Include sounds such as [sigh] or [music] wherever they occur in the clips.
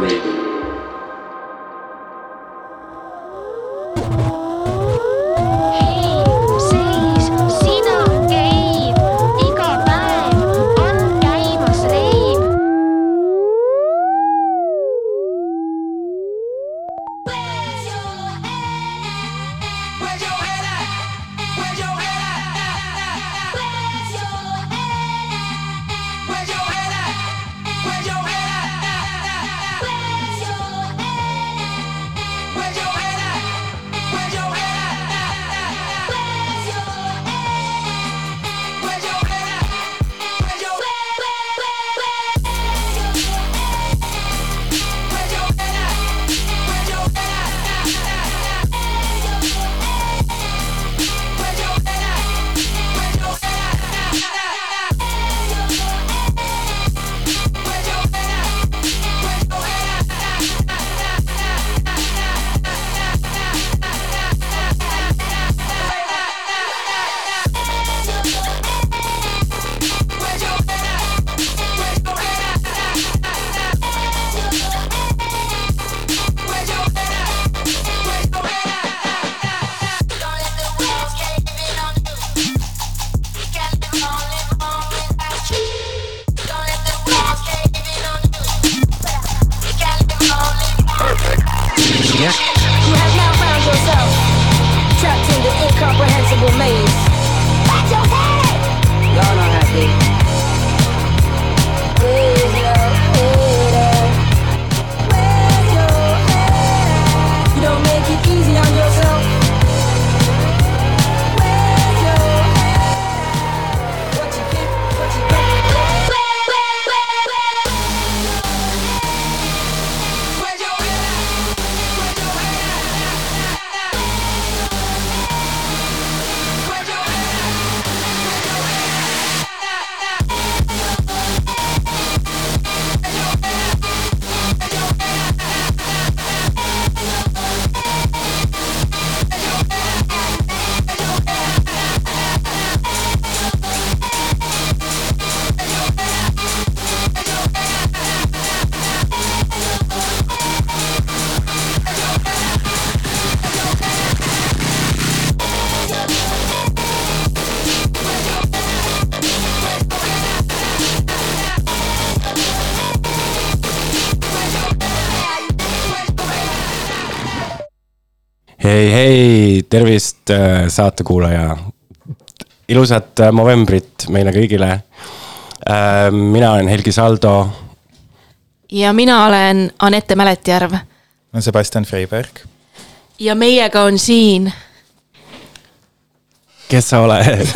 Radio. hei, tervist, saatekuulaja. ilusat äh, novembrit meile kõigile. mina olen Helgi Saldo. ja mina olen Anette Mäletjärv on Sebastian Freiberg. ja meiega on siin kes sa oled?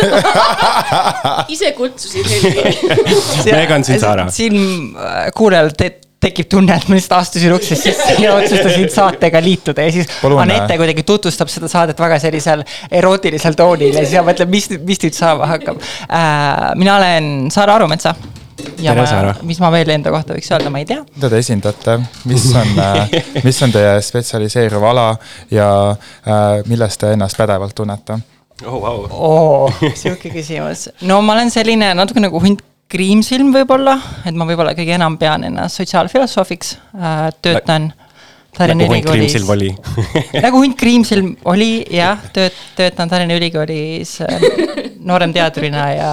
[laughs] ise kutsusid Helgi. meiega on siin Sara. siin äh, kuulajal te tekib tunne, et ma lihtsalt astusin uksest sisse ja [laughs] otsustasin saatega liituda ja siis Palun, Anette äh, kuidagi tutvustab seda saadet väga sellisel erootilisel toonil ja siis ma mõtlen, mis, mis nüüd saama hakkab äh,. mina olen Sara Arumetsa. ja Tere, ma, mis ma veel enda kohta võiks öelda, ma ei tea. mida te esindate, mis on, [laughs] mis on teie spetsialiseeruv ala ja äh, milles te ennast pädevalt tunnete? oh,. Oh. oo, [laughs] sihuke küsimus. no ma olen selline natuke nagu hunt kriimsilm võib-olla, et ma võib-olla kõige enam pean ennast sotsiaalfilosoofiks äh,, töötan Tallinna nagu hunt Ülikoolis Kriimsilm. oli. [laughs] nagu hunt Kriimsilm oli jah, tööt-, töötan Tallinna Ülikoolis äh, nooremteadurina ja,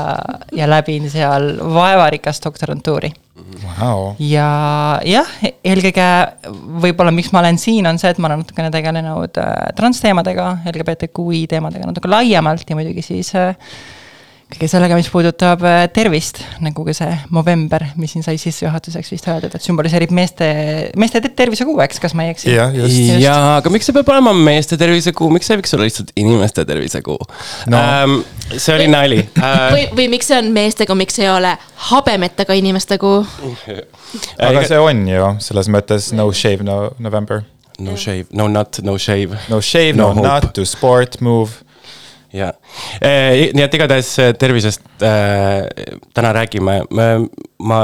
ja läbin seal vaevarikast doktorantuuri. Wow. ja jah, eelkõige võib-olla, miks ma olen siin, on see, et ma olen natukene tegelenud äh, transteemadega, LGBTQI teemadega natuke laiemalt ja muidugi siis äh, kõige sellega, mis puudutab äh, tervist, nagu ka see Movember, mis siin sai sissejuhatuseks vist öeldud, et sümboliseerib meeste, meeste te- tervisekuu, eks, kas ma ei eksi? jah, just. jaa, aga miks see peab olema meeste tervisekuu, miks see ei võiks olla lihtsalt inimeste tervisekuu No. ähm,? see oli nali äh,. või, või miks see on meestega, miks ei ole habemetaga inimeste kuu? aga see on ju selles mõttes no shave, no November. no shave, no not, no shave. No shave, no, No not to sport move. ja, nii et igatahes äh, tervisest äh, täna räägime. ma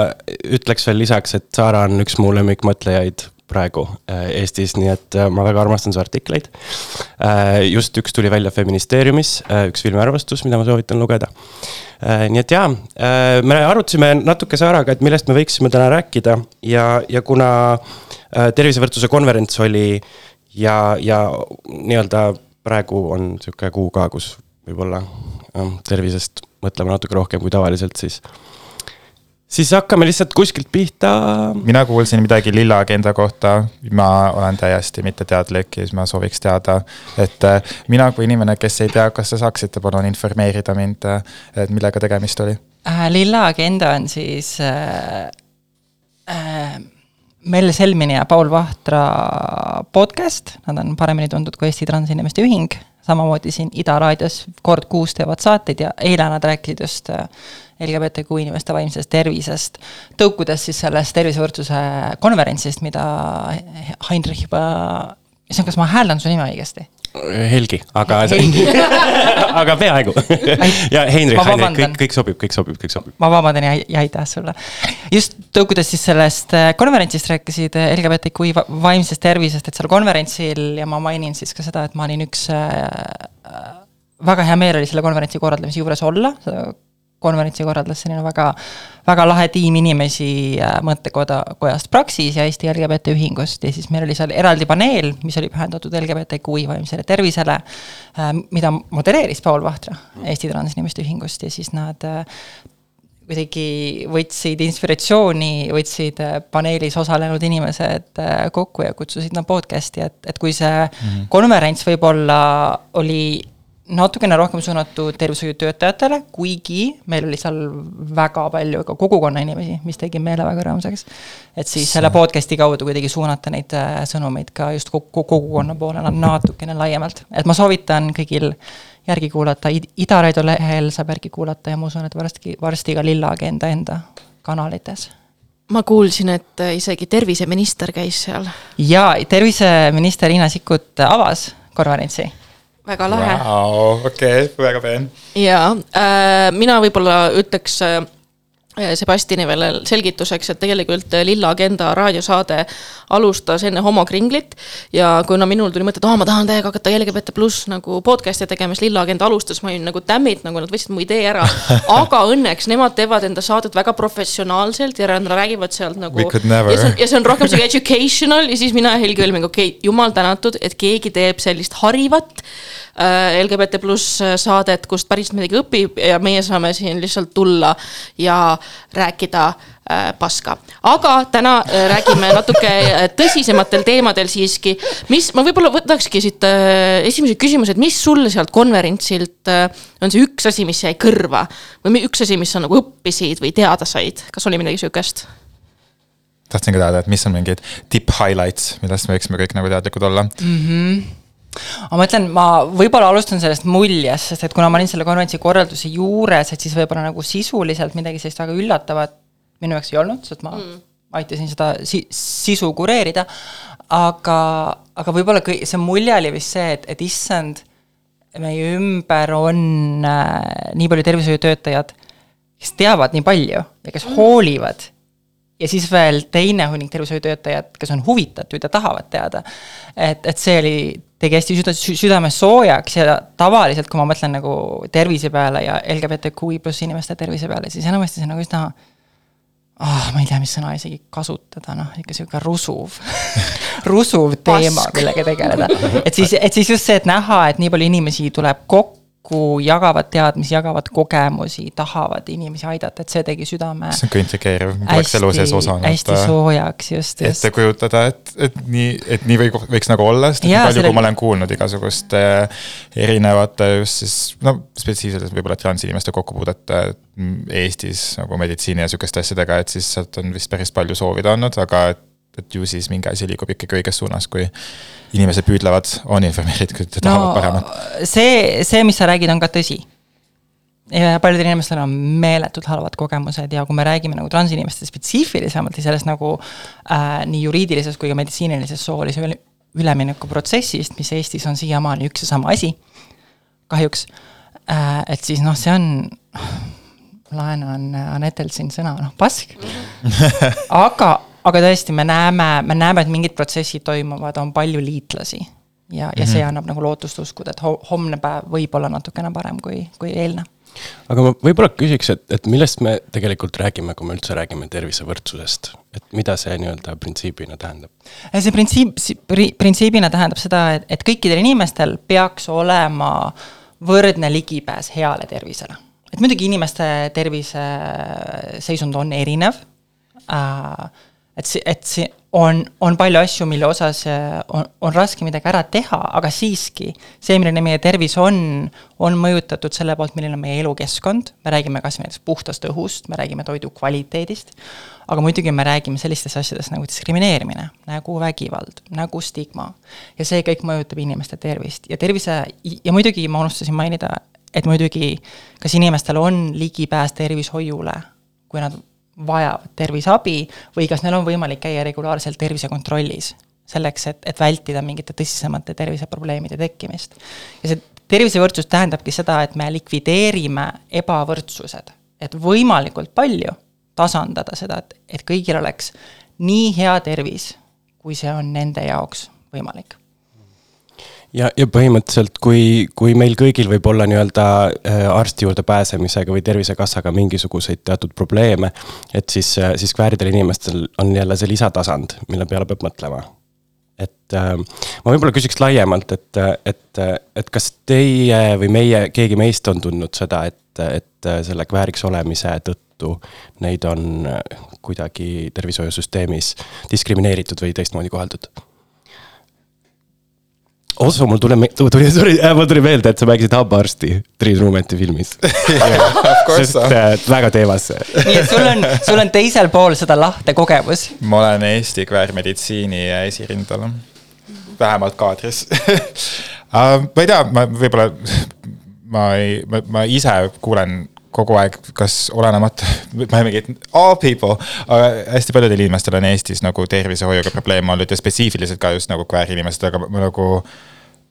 ütleks veel lisaks, et Sara on üks mu lemmikmõtlejaid praegu äh, Eestis, nii et äh, ma väga armastan su artikleid äh,. just üks tuli välja Feministeeriumis äh,, üks filmiarvestus, mida ma soovitan lugeda äh,. nii et jaa äh,, me arutasime natuke Saaraga, et millest me võiksime täna rääkida ja, ja kuna äh, tervisevõrdsuse konverents oli ja, ja nii-öelda praegu on sihuke kuu ka, kus võib-olla tervisest mõtleme natuke rohkem kui tavaliselt, siis, siis hakkame lihtsalt kuskilt pihta. mina kuulsin midagi lilla agenda kohta, ma olen täiesti mitteteadlik ja siis ma sooviks teada, et äh, mina kui inimene, kes ei tea, kas te saaksite palun informeerida mind, et millega tegemist oli? äh,. lilla agenda on siis äh, äh, Melle Selmini ja Paul Vahtra podcast, nad on paremini tuntud kui Eesti Transinimeste Ühing, samamoodi siin Ida raadios kord kuus teevad saateid ja eile nad rääkisid just äh, LGBTQ inimeste vaimsest tervisest, tõukudes siis sellest tervisevõrdsuse konverentsist, mida Heinrich juba, issand, kas ma hääldan su nime õigesti? Helgi, aga [laughs] aga peaaegu. ja Heinrich, Heinrich, kõik, kõik sobib, kõik sobib, kõik sobib. ma vabandan ja, ja aitäh sulle. just tõukudes siis sellest äh, konverentsist rääkisid äh, LGBTQI va- vaimsest tervisest, et seal konverentsil ja ma mainin siis ka seda, et ma olin üks äh, äh, väga hea meel oli selle konverentsi korraldamise juures olla, konverentsi korraldas selline väga, väga lahe tiim inimesi äh, mõttekoda, kojast Praxis ja Eesti LGBT Ühingust. Ja siis meil oli seal eraldi paneel, mis oli pühendatud LGBTQI vaimsele tervisele, mida modereeris Paul Vahtra Eesti Transinimeste Ühingust. Ja siis nad äh, kuidagi võtsid inspiratsiooni, võtsid äh, paneelis osalenud inimesed äh, kokku ja kutsusid nad podcast'i, et, et kui see mm -hmm. konverents võib-olla oli natukene rohkem suunatud tervishoiutöötajatele, kuigi meil oli seal väga palju ka kogukonna inimesi, mis tegi meele väga rõõmsaks. et siis selle podcast'i kaudu kuidagi suunata neid äh, sõnumeid ka just kogu kogukonna poole natukene laiemalt, et ma soovitan kõigil järgi kuulata, Ida Raadio lehel saab järgi kuulata ja ma usun, et varsti, varsti ka Lilla Agenda enda kanalites. ma kuulsin, et isegi terviseminister käis seal. ja terviseminister Riina Sikkut avas konverentsi väga lahe wow,. okei okay,, väga peen. ja äh, mina võib-olla ütleks äh, Sebastiani veel selgituseks, et tegelikult Lilla Agenda raadiosaade alustas enne homokringlit ja kuna minul tuli mõte, et aa, ma tahan täiega hakata LGBT pluss nagu podcast'e tegema, siis Lilla Agenda alustas, ma olin nagu dammit, nagu nad võtsid mu idee ära. [laughs] aga õnneks nemad teevad enda saadet väga professionaalselt ja nad räägivad sealt nagu. Ja see on, ja see on rohkem sihuke educational ja siis mina ja Helgi olime, okei okay,, jumal tänatud, et keegi teeb sellist harivat LGBT pluss saadet, kust päris midagi õpib ja meie saame siin lihtsalt tulla ja rääkida äh, paska. aga täna äh, räägime [laughs] natuke äh, tõsisematel teemadel siiski. mis, ma võib-olla võtakski siit äh, esimese küsimuse, et mis sulle sealt konverentsilt äh, on see üks asi, mis jäi kõrva või üks asi, mis sa nagu õppisid või teada said, kas oli midagi sihukest? tahtsin ka teada, et mis on mingid tipp highlights, millest me võiksime kõik nagu teadlikud olla aga ma ütlen, ma võib-olla alustan sellest muljest, sest et kuna ma olin selle konverentsi korralduse juures, et siis võib-olla nagu sisuliselt midagi sellist väga üllatavat minu jaoks ei olnud, sest ma mm. aitasin seda si sisu kureerida. aga, aga võib-olla kõi- see mulje oli vist see, et, et issand, meie ümber on äh, nii palju tervishoiutöötajad, kes teavad nii palju ja kes mm. hoolivad ja siis veel teine hunnik tervishoiutöötajad, kes on huvitatud ja tahavad teada. et, et see oli, tegi hästi süda, südame soojaks ja tavaliselt, kui ma mõtlen nagu tervise peale ja LGBTQI pluss inimeste tervise peale, siis enamasti see on nagu üsna oh, ma ei tea, mis sõna isegi kasutada, noh, ikka sihuke rusuv [laughs] rusuv teema, millega tegeleda. [laughs] et siis, et siis just see, et näha, et nii palju inimesi tuleb kokku, jagavad teadmisi, jagavad kogemusi, tahavad inimesi aidata, et see tegi südame see on ka intrigeeriv, ma poleks elu sees osanud. hästi soojaks, just, just ette. kujutada, et, et nii, et nii või võiks nagu olla, sest nii palju, selle- kui ma olen kuulnud igasuguste erinevate just siis no spetsiifiliselt võib-olla transinimeste kokkupuudet äh, Eestis nagu meditsiini ja sihukeste asjadega, et siis sealt on vist päris palju soovida olnud, aga et, et ju siis mingi asi liigub ikkagi õiges suunas, kui inimesed püüdlevad, on informeeritud ja tahavad no, paremat. see, see, mis sa räägid, on ka tõsi. ja paljudel inimestel on meeletult halvad kogemused ja kui me räägime nagu transinimeste spetsiifilisemalt ja sellest nagu äh, nii juriidilisest kui ka meditsiinilisest soolise üle, üleminekuprotsessist, mis Eestis on siiamaani üks ja sama asi, kahjuks äh,, et siis noh, see on laenan Anetelt siin sõna, noh pask. [laughs] aga, aga tõesti, me näeme, me näeme, et mingid protsessid toimuvad, on palju liitlasi. ja, ja mm -hmm. see annab nagu lootust uskuda, et ho homne päev võib olla natukene parem kui, kui eilne aga ma võib-olla küsiks, et, et millest me tegelikult räägime, kui me üldse räägime tervisevõrdsusest, et mida see nii-öelda printsiibina tähendab? see printsiip, printsiibina tähendab seda, et, et kõikidel inimestel peaks olema võrdne ligipääs heale tervisele. et muidugi inimeste terviseseisund on erinev äh,. Et see, et see on, on palju asju, mille osas äh, on, on raske midagi ära teha, aga siiski see, milline meie tervis on, on mõjutatud selle poolt, milline on meie elukeskkond, me räägime kas või näiteks puhtast õhust, me räägime toidu kvaliteedist, aga muidugi me räägime sellistest asjadest nagu diskrimineerimine, nagu vägivald, nagu stigma. ja see kõik mõjutab inimeste tervist ja tervise, ja muidugi ma unustasin mainida, et muidugi kas inimestel on ligipääs tervishoiule, kui nad vajavad terviseabi või kas neil on võimalik käia regulaarselt tervisekontrollis, selleks, et, et vältida mingite tõsisemate terviseprobleemide tekkimist. ja see tervisevõrdsus tähendabki seda, et me likvideerime ebavõrdsused, et võimalikult palju tasandada seda, et, et kõigil oleks nii hea tervis, kui see on nende jaoks võimalik ja, ja põhimõtteliselt, kui, kui meil kõigil võib olla nii-öelda äh, arsti juurde pääsemisega või Tervisekassaga mingisuguseid teatud probleeme, et siis, äh, siis kvääridel inimestel on jälle see lisatasand, mille peale peab mõtlema. et äh, ma võib-olla küsiks laiemalt, et, et, et kas teie või meie, keegi meist on tundnud seda, et, et selle kvääriks olemise tõttu neid on kuidagi tervishoiusüsteemis diskrimineeritud või teistmoodi koheldud? Oso, mul tuli, tuli, tuli, mul tuli meelde, et sa mängisid hambaarsti Triin Ruumeti filmis [laughs] sest äh, väga teemas see. nii et sul on, sul on teisel pool seda lahte kogemus. ma olen Eesti kväärmeditsiini esirindel, vähemalt kaadris uh,. [laughs] ma ei tea, ma võib-olla, ma ei, ma, ma ise kuulen kogu aeg, kas olenemata, ma ei mingi all people, aga hästi paljudel inimestel on Eestis nagu tervishoiuga probleeme olnud ja spetsiifiliselt ka just nagu kväärinimesed, aga nagu.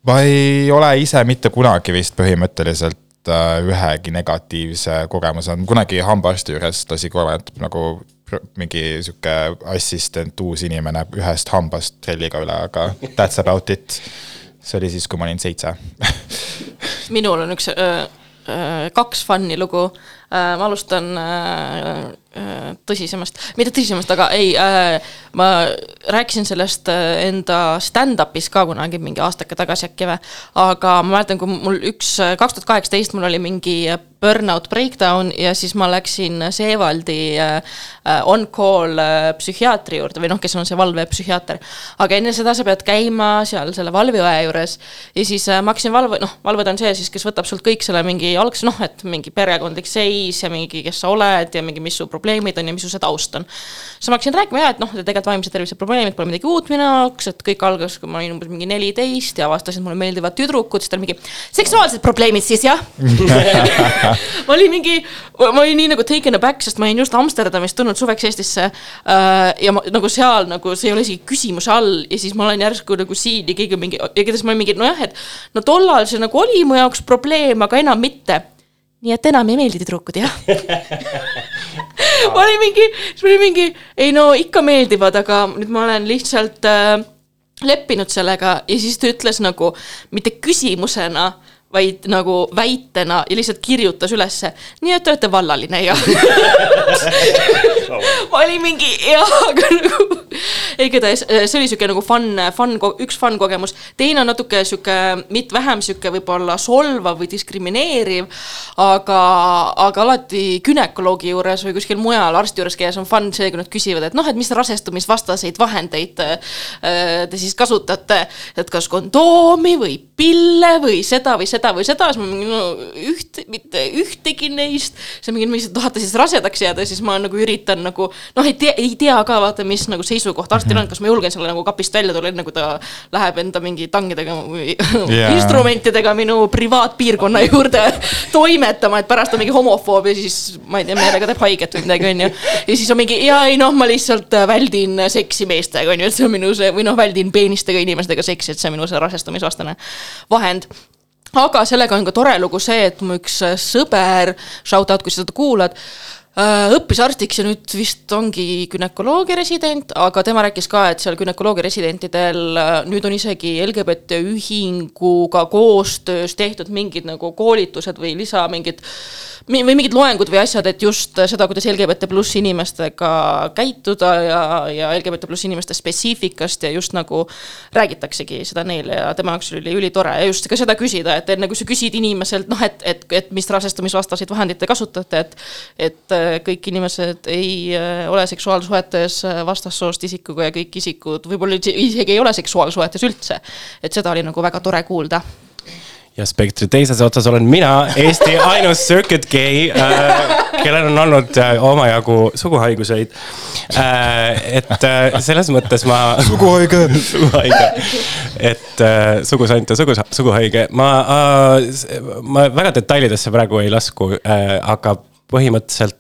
ma ei ole ise mitte kunagi vist põhimõtteliselt äh, ühegi negatiivse kogemuse kunagi hambaarsti juures lasi kogemata nagu mingi sihuke assistent, uus inimene ühest hambast trelliga üle, aga that's about it. see oli siis, kui ma olin seitse [laughs] minul on üks Äh, kaks fun'i lugu. Äh, ma alustan äh, tõsisemast, mitte tõsisemast, aga ei, ma rääkisin sellest enda stand-up'is ka kunagi mingi aastake tagasi äkki või. aga ma mäletan, kui mul üks, kaks tuhat kaheksateist mul oli mingi burnout breakdown ja siis ma läksin Seevaldi on-call psühhiaatri juurde või noh, kes on see valvepsühhiaater. aga enne seda sa pead käima seal selle valveõe juures ja siis ma hakkasin valve, noh, valved on see siis, kes võtab sult kõik selle mingi algse, noh, et mingi perekondlik seis ja mingi, kes sa oled ja mingi, mis su probleemid on ja mis su see taust on. siis ma hakkasin rääkima ja et noh, tegelikult vaimse tervise probleemid pole midagi uut minu jaoks, et kõik algas, kui ma olin umbes mingi neliteist ja avastasin, et mulle meeldivad tüdrukud, siis ta oli mingi seksuaalsed probleemid siis jah [laughs] ma olin mingi, ma olin nii nagu taken aback, sest ma olin just Amsterdamist tulnud suveks Eestisse äh,. ja ma nagu seal nagu see ei ole isegi küsimuse all ja siis ma olen järsku nagu siin ja keegi on mingi, ja kuidas ma olin mingi nojah, et no tollal see nagu oli mu jaoks probleem, aga enam mitte nii et enam ei meeldi tüdrukud, jah. [laughs] Ma olin mingi, siis ma olin mingi, ei no ikka meeldivad, aga nüüd ma olen lihtsalt äh, leppinud sellega. Ja siis ta ütles nagu mitte küsimusena, vaid nagu väitena ja lihtsalt kirjutas ülesse, nii et te olete vallaline ja [laughs] ma olin mingi jah, aga nagu [laughs] igatahes see oli sihuke nagu fun, fun, üks fun kogemus. teine on natuke sihuke, mitte vähem sihuke võib-olla solvav või diskrimineeriv. aga, aga alati günekoloogi juures või kuskil mujal arsti juures käies on fun see, kui nad küsivad, et noh, et mis rasestumisvastaseid vahendeid äh, te siis kasutate. et kas kondoomi või pille või seda või seda või seda, siis ma mingi no üht, mitte ühtegi neist. siis mingi, mis tahate siis rasedaks jääda, siis ma nagu üritan nagu noh, ei tea, ei tea ka vaata, mis nagu seisukoht arstil on, kas ma julgen selle nagu kapist välja tulla, enne kui ta läheb enda mingi tangidega või yeah. instrumentidega minu privaatpiirkonna juurde [laughs] toimetama, et pärast on mingi homofoob ja siis ma ei tea, meelega teeb haiget või midagi, onju. ja siis on mingi ja ei noh, ma lihtsalt väldin seksi meestega, onju, et see on minu see või noh, väldin peenistega inimestega seksi, et see on minu see rasestumisvastane vahend aga sellega on ka tore lugu see, et mu üks sõber, shout out, kui sa seda kuulad Äh, õppis arstiks ja nüüd vist ongi günekoloogia resident, aga tema rääkis ka, et seal günekoloogia residentidel äh, nüüd on isegi LGBT ühinguga koostöös tehtud mingid nagu koolitused või lisa mingid mi- või mingid loengud või asjad, et just seda, kuidas LGBT pluss inimestega käituda ja, ja LGBT pluss inimeste spetsiifikast ja just nagu räägitaksegi seda neile ja tema jaoks oli ülitore ja just ka seda küsida, et enne kui sa küsid inimeselt, noh, et, et, et mis rasestumisvastaseid vahendeid te kasutate, et et äh, kõik inimesed ei äh, ole seksuaalsuhetes äh, vastassoost isikuga ja kõik isikud võib-olla isegi ei ole seksuaalsuhetes üldse. et seda oli nagu väga tore kuulda ja spektri teises otsas olen mina, Eesti [laughs] ainus circuit gay äh,, kellel on olnud äh, omajagu suguhaiguseid äh,. et äh, selles mõttes ma. [laughs] suguhaige suguhaige, et äh, sugusant ja sugus, suguhaige, ma äh,, ma väga detailidesse praegu ei lasku äh,, aga põhimõtteliselt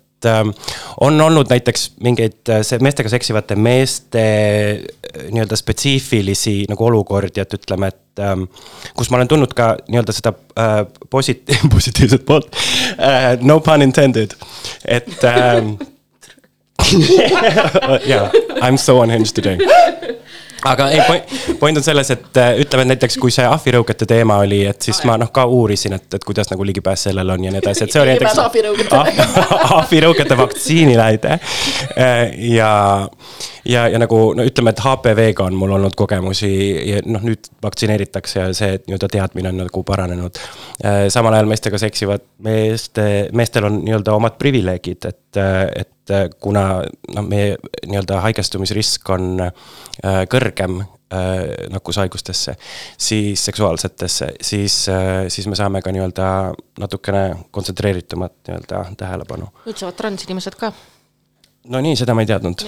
on olnud näiteks mingeid äh, meestega seksivate meeste äh, nii-öelda spetsiifilisi nagu olukordi, et ütleme, et ähm, kus ma olen tundnud ka nii-öelda seda äh, posit-, [laughs] positiivset poolt äh,. No pun intended, et ähm, [laughs] [laughs] jaa, I m so unhinged today aga ei, point on selles, et äh, ütleme, et näiteks kui see ahvirõugete teema oli, et siis ma noh ka uurisin, et, et kuidas nagu ligipääs sellele on ja nii edasi, et see oli näiteks. ahvirõugete [laughs] vaktsiinile aitäh. ja, ja, ja nagu no ütleme, et HPV-ga on mul olnud kogemusi ja noh, nüüd vaktsineeritakse ja see nii-öelda teadmine on nagu paranenud. samal ajal meestega seksivad meeste, meestel on nii-öelda omad privileegid, et, et kuna noh, meie nii-öelda haigestumisrisk on äh, kõrgem äh, nakkushaigustesse, siis seksuaalsetesse, siis, siis me saame ka nii-öelda natukene kontsentreeritumat nii-öelda tähelepanu. nüüd saavad transinimesed ka no nii, seda ma ei teadnud.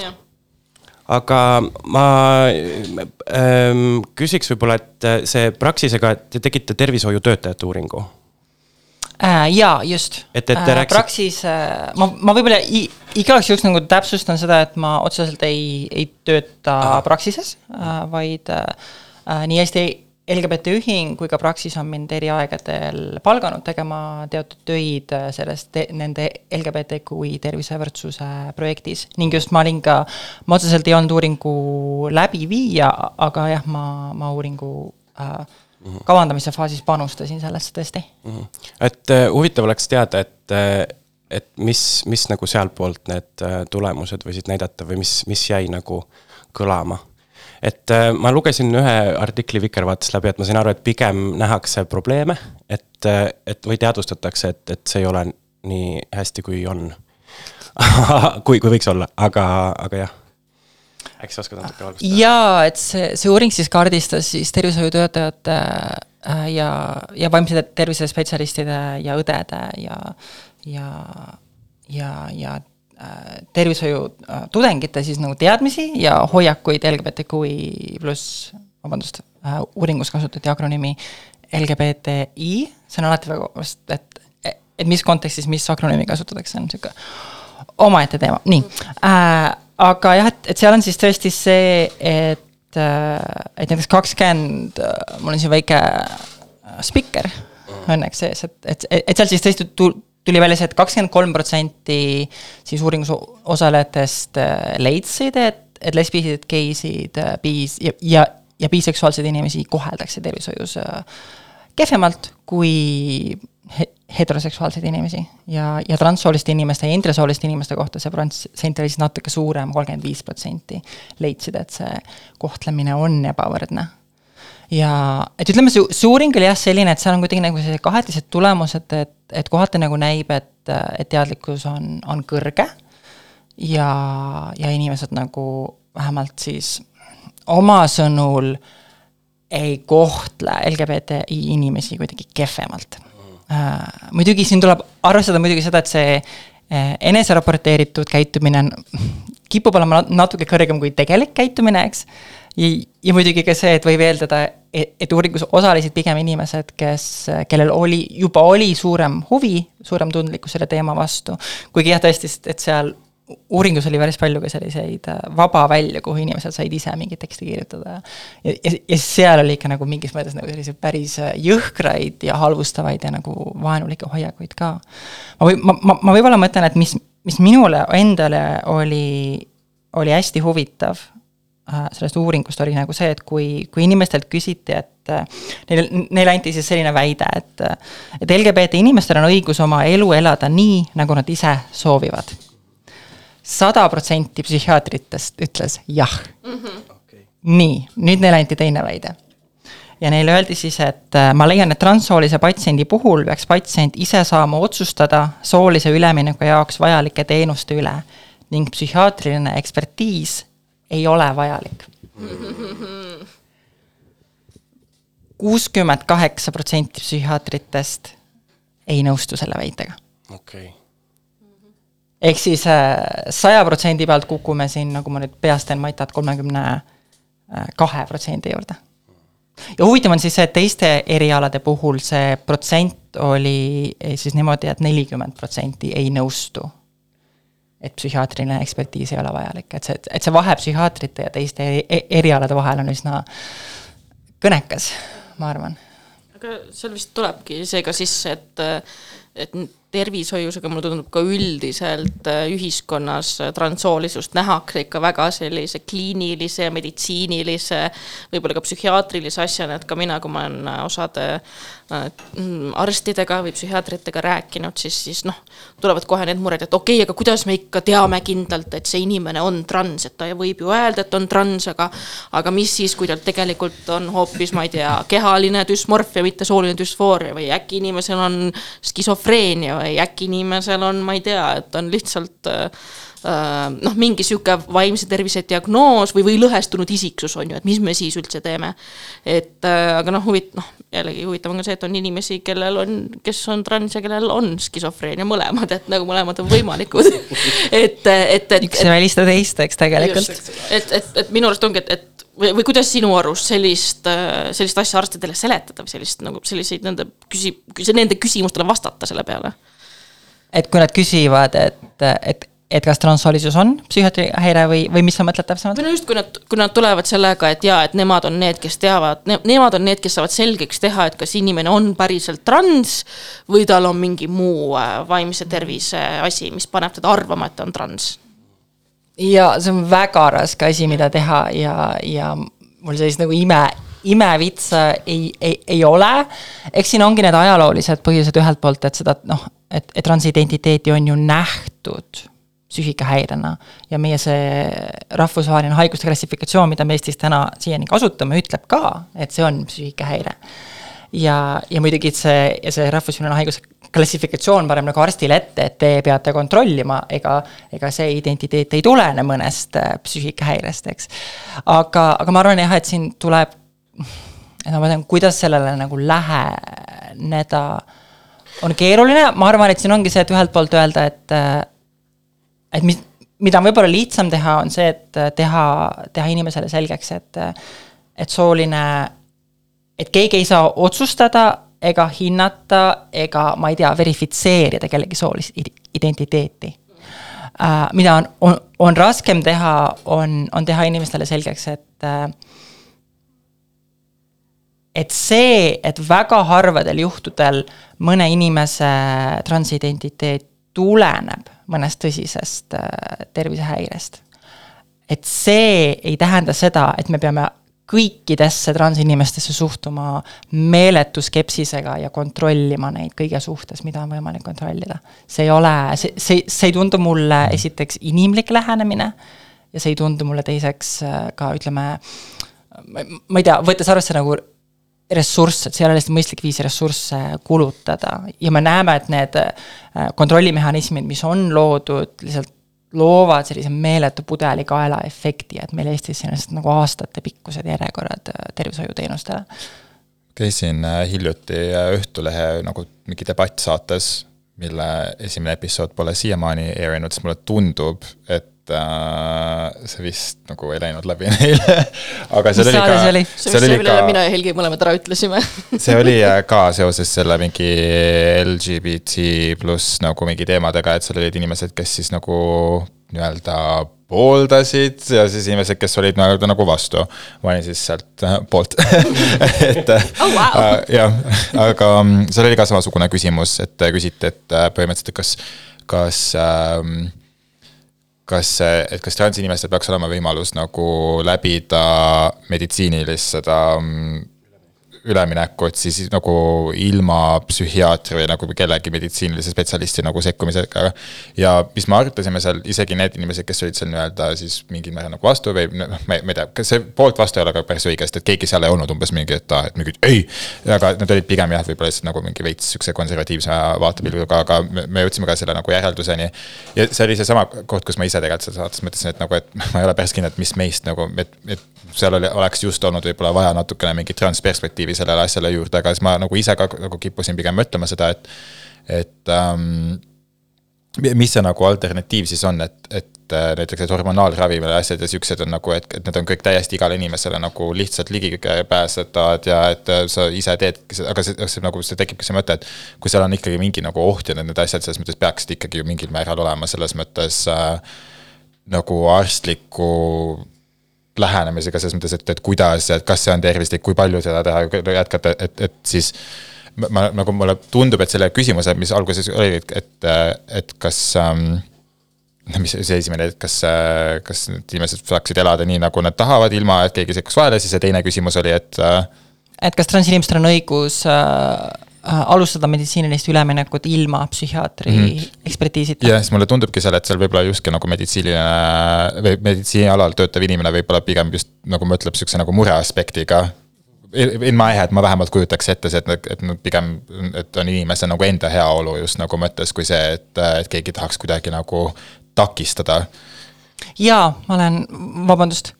Aga ma ähm, küsiks võib-olla, et see Praxisega, te tegite tervishoiutöötajate uuringu. äh,. jaa, just. Et- et te rääkisite- Praxis äh,, ma, ma võib-olla igaks juhuks nagu täpsustan seda, et ma otseselt ei, ei tööta Ahah. Praxises äh,, vaid äh, äh, nii Eesti LGBT ühing kui ka Praxis on mind eri aegadel palganud tegema teatud töid äh, selles te, nende LGBTQI tervisevõrdsuse projektis. Ning just ma olin ka, ma otseselt ei olnud uuringu läbiviija, aga jah, ma, ma uuringu äh, kavandamise faasis panustasin sellesse tõesti. Et äh, huvitav oleks teada, et, et mis, mis nagu sealtpoolt need tulemused võisid näidata või mis, mis jäi nagu kõlama et äh, ma lugesin ühe artikli Vikervaatest läbi, et ma sain aru, et pigem nähakse probleeme, et, et või teadvustatakse, et, et see ei ole nii hästi, kui on. [laughs] kui, kui võiks olla, aga, aga jah. äkki sa oskad natuke valgustada? jaa, et see, see uuring siis kaardistas siis tervishoiutöötajate äh, ja, ja vaimse tervise spetsialistide ja õdede ja, ja, ja, ja äh, tervishoiu äh, tudengite siis nagu teadmisi ja hoiakuid LGBTQI pluss, vabandust äh,, uuringus kasutati akronüümi LGBTI, see on alati väga, et, et mis kontekstis, mis akronüümi kasutatakse, on sihuke omaette teema, nii äh,. aga jah, et, et seal on siis tõesti see, et äh,, et näiteks kakskümmend, mul on siin väike äh, spikker õnneks sees, et, et, et seal siis tõesti tuli välja see et, et kakskümmend kolm protsenti siis uuringus osalejatest äh, leidsid, et, et lesbisid, geisid, biis ja, ja, ja biseksuaalseid inimesi koheldakse tervishoius äh, kehvemalt kui he- heteroseksuaalseid inimesi. Ja, ja transsooliste inimeste ja intersooliste inimeste kohta see protsent oli siis natuke suurem, kolmkümmend viis protsenti leidsid, et see kohtlemine on ebavõrdne ja et ütleme, see, see uuring oli jah selline, et seal on kuidagi nagu sellised kahetised tulemused, et, et kohati nagu näib, et, et teadlikkus on, on kõrge ja, ja inimesed nagu vähemalt siis oma sõnul ei kohtle LGBTI inimesi kuidagi kehvemalt äh,. muidugi siin tuleb arvestada muidugi seda, et see äh, eneseraporteeritud käitumine on, kipub olema nat- natuke kõrgem kui tegelik käitumine, eks. ja, ja muidugi ka see, et võib eeldada, et, et uuringus osalesid pigem inimesed, kes, kellel oli, juba oli suurem huvi, suurem tundlikkus selle teema vastu. kuigi jah, tõesti, et seal uuringus oli päris palju ka selliseid äh, vaba välja, kuhu inimesed said ise mingit teksti kirjutada. ja, ja, ja seal oli ikka nagu mingis mõttes nagu selliseid päris äh, jõhkraid ja halvustavaid ja nagu vaenulikke hoiakuid ka. ma või, ma, ma, ma võib-olla mõtlen, et mis, mis minule endale oli, oli hästi huvitav sellest uuringust, oli nagu see, et kui, kui inimestelt küsiti, et äh, neile, neile anti siis selline väide, et äh, et LGBT inimestel on õigus oma elu elada nii, nagu nad ise soovivad. sada protsenti psühhiaatritest ütles jah mm. -hmm. nii, nüüd neile anti teine väide ja neile öeldi siis, et äh, ma leian, et transsoolise patsiendi puhul peaks patsient ise saama otsustada soolise ülemineku jaoks vajalike teenuste üle ning psühhiaatriline ekspertiis ei ole vajalik. kuuskümmend kaheksa protsenti psühhiaatritest ei nõustu selle väitega. okei okay. ehk siis saja protsendi pealt kukume siin, nagu ma nüüd peast teen maitad, kolmekümne kahe protsendi juurde ja huvitav on siis see, et teiste erialade puhul see protsent oli eh, siis niimoodi et, et nelikümmend protsenti ei nõustu. Et psühhiaatriline ekspertiis ei ole vajalik, et see, et see vahe psühhiaatrite ja teiste e-, erialade vahel on üsna kõnekas, ma arvan. aga seal vist tulebki see ka sisse, et, et tervishoius, aga mulle tundub ka üldiselt äh, ühiskonnas äh, transsoolisust nähakse ikka väga sellise kliinilise, meditsiinilise, võib-olla ka psühhiaatrilise asjana, et ka mina, kui ma olen äh, osade mm, arstidega või psühhiaatritega rääkinud, siis, siis noh, tulevad kohe need mured, et okei okay,, aga kuidas me ikka teame kindlalt, et see inimene on trans, et ta võib ju öelda, et on trans, aga aga mis siis, kui tal tegelikult on hoopis, ma ei tea, kehaline düsmorfia, mitte sooline düsfooria või äkki inimesel on skisofreenia või äkki inimesel on, ma ei tea, et on lihtsalt äh, noh, mingi sihuke vaimse tervise diagnoos või, või lõhestunud isiksus on ju, et mis me siis üldse teeme. et äh, aga noh, huvit-, noh jällegi huvitav on ka see, et on inimesi, kellel on, kes on trans ja kellel on skisofreenia mõlemad, et nagu mõlemad on võimalikud [laughs] et, et, et. üks ei välista teist, eks tegelikult. et, et, et minu arust ongi, et, et või, või kuidas sinu arust sellist, sellist asja arstidele seletada või sellist nagu selliseid nende küsi-, nende küsimustele vastata selle peale et kui nad küsivad, et, et, et kas transsoolisus on psühhiaatrihäire või, või mis sa mõtled täpsemalt? või no just, kui nad, kui nad tulevad sellega, et jaa, et nemad on need, kes teavad ne,, nemad on need, kes saavad selgeks teha, et kas inimene on päriselt trans või tal on mingi muu äh, vaimse tervise asi, mis paneb teda arvama, et ta on trans. ja see on väga raske asi, mida teha ja, ja mul sellist nagu ime, imevitsa ei, ei, ei ole. eks siin ongi need ajaloolised põhjused ühelt poolt, et seda noh et, et transidentiteeti on ju nähtud psüühikahäirena ja meie see rahvusvaheline haiguste klassifikatsioon, mida me Eestis täna siiani kasutame, ütleb ka, et see on psüühikahäire. ja, ja muidugi, see, ja see rahvusvaheline haiguse klassifikatsioon paneb nagu arstile ette, et te peate kontrollima, ega, ega see identiteet ei tulene mõnest äh, psüühikahäirest, eks. aga, aga ma arvan jah, et siin tuleb, et ma mõtlen, kuidas sellele nagu läheneda on keeruline, ma arvan, et siin ongi see, et ühelt poolt öelda, et äh, et mis, mida on võib-olla lihtsam teha, on see, et äh, teha, teha inimesele selgeks, et et sooline, et keegi ei saa otsustada ega hinnata ega ma ei tea, verifitseerida kellegi soolist identiteeti. Mida on, on, on raskem teha, on, on teha inimestele selgeks, et et see, et väga harvadel juhtudel mõne inimese transidentiteet tuleneb mõnest tõsisest äh, tervisehäirest. et see ei tähenda seda, et me peame kõikidesse transinimestesse suhtuma meeletu skepsisega ja kontrollima neid kõige suhtes, mida on võimalik kontrollida. see ei ole, see, see, see ei tundu mulle esiteks inimlik lähenemine ja see ei tundu mulle teiseks äh, ka ütleme, ma ei tea, võttes arvesse nagu ressurss, et see ei ole lihtsalt mõistlik viis ressursse kulutada ja me näeme, et need äh, kontrollimehhanismid, mis on loodud, lihtsalt loovad sellise meeletu pudelikaela efekti, et meil Eestis lihtsalt nagu aastatepikkused järjekorrad äh, tervishoiuteenustele. käisin äh, hiljuti Õhtulehe nagu mingi debattsaates, mille esimene episood pole siiamaani eerinud, siis mulle tundub, et äh, see vist nagu ei läinud läbi [laughs] neile. aga seal Mis oli saade see oli? ka, see oli see, oli millele ka mina, ja Helgi mõlemad ära ütlesime. [laughs] see oli äh, ka [laughs] seoses selle mingi LGBT pluss nagu mingi teemadega, et seal olid inimesed, kes siis nagu nii-öelda pooldasid ja siis inimesed, kes olid nii-öelda nagu vastu. ma olin siis sealt äh, poolt. et Oh, wow. äh, jah, aga mm, seal oli ka samasugune küsimus, et äh, küsiti, et äh, põhimõtteliselt, et kas, kas ähm, kas, et kas transinimestel peaks olema võimalus nagu läbida meditsiinilist seda mm, üleminekut siis nagu ilma psühhiaatri või nagu kellegi meditsiinilise spetsialisti nagu sekkumisega. ja mis me arutasime seal, isegi need inimesed, kes olid seal nii-öelda siis mingil määral nagu vastu või noh, ma ei tea, kas see poolt vastu ei ole ka päris õige, sest et keegi seal ei olnud umbes mingi, et aa, et mingi ei. aga nad olid pigem jah, võib-olla lihtsalt nagu mingi veits sihukese konservatiivse vaatepilguga, aga me, me jõudsime ka selle nagu järelduseni. ja see oli seesama koht, kus ma ise tegelikult seda saates mõtlesin, et nagu, et [laughs] ma ei ole päris kindel, et mis meist nagu, et, et seal oli, oleks just olnud võib-olla vaja natukene mingit transperspektiivi sellele asjale juurde, aga siis ma nagu ise ka nagu kippusin pigem mõtlema seda, et, et ähm, mis see nagu alternatiiv siis on, et, et äh, näiteks need hormonaalravimid ja asjad ja siuksed on nagu, et, et need on kõik täiesti igale inimesele nagu lihtsalt ligipääsetavad ja et äh, sa ise teedki seda, aga see, see nagu see tekibki see mõte, et kui seal on ikkagi mingi nagu oht ja need asjad selles mõttes peaksid ikkagi ju mingil määral olema selles mõttes äh, nagu arstliku lähenemisega selles mõttes, et, et kuidas et kas see on tervislik, kui palju seda teha, jätkata, et, et siis ma, nagu mulle tundub, et selle küsimuse, mis alguses oli, et, et, kas ähm, mis see esimene, et kas, kas need inimesed saaksid elada nii, nagu nad tahavad, ilma et keegi sekkuks vahele, siis see teine küsimus oli, et äh, et kas transinimestel on õigus äh, äh, alustada meditsiinilist üleminekut ilma psühhiaatri mm -hmm. ekspertiisita ja siis mulle tundubki seal, et seal võib-olla justkui nagu meditsiiniline või meditsiinialal töötav inimene võib-olla pigem just nagu mõtleb sihukese nagu mure aspektiga. In my head ma vähemalt kujutaks ette see, et, et pigem, et on inimese nagu enda heaolu just nagu mõttes, kui see, et, et keegi tahaks kuidagi nagu takistada. jaa, ma olen, vabandust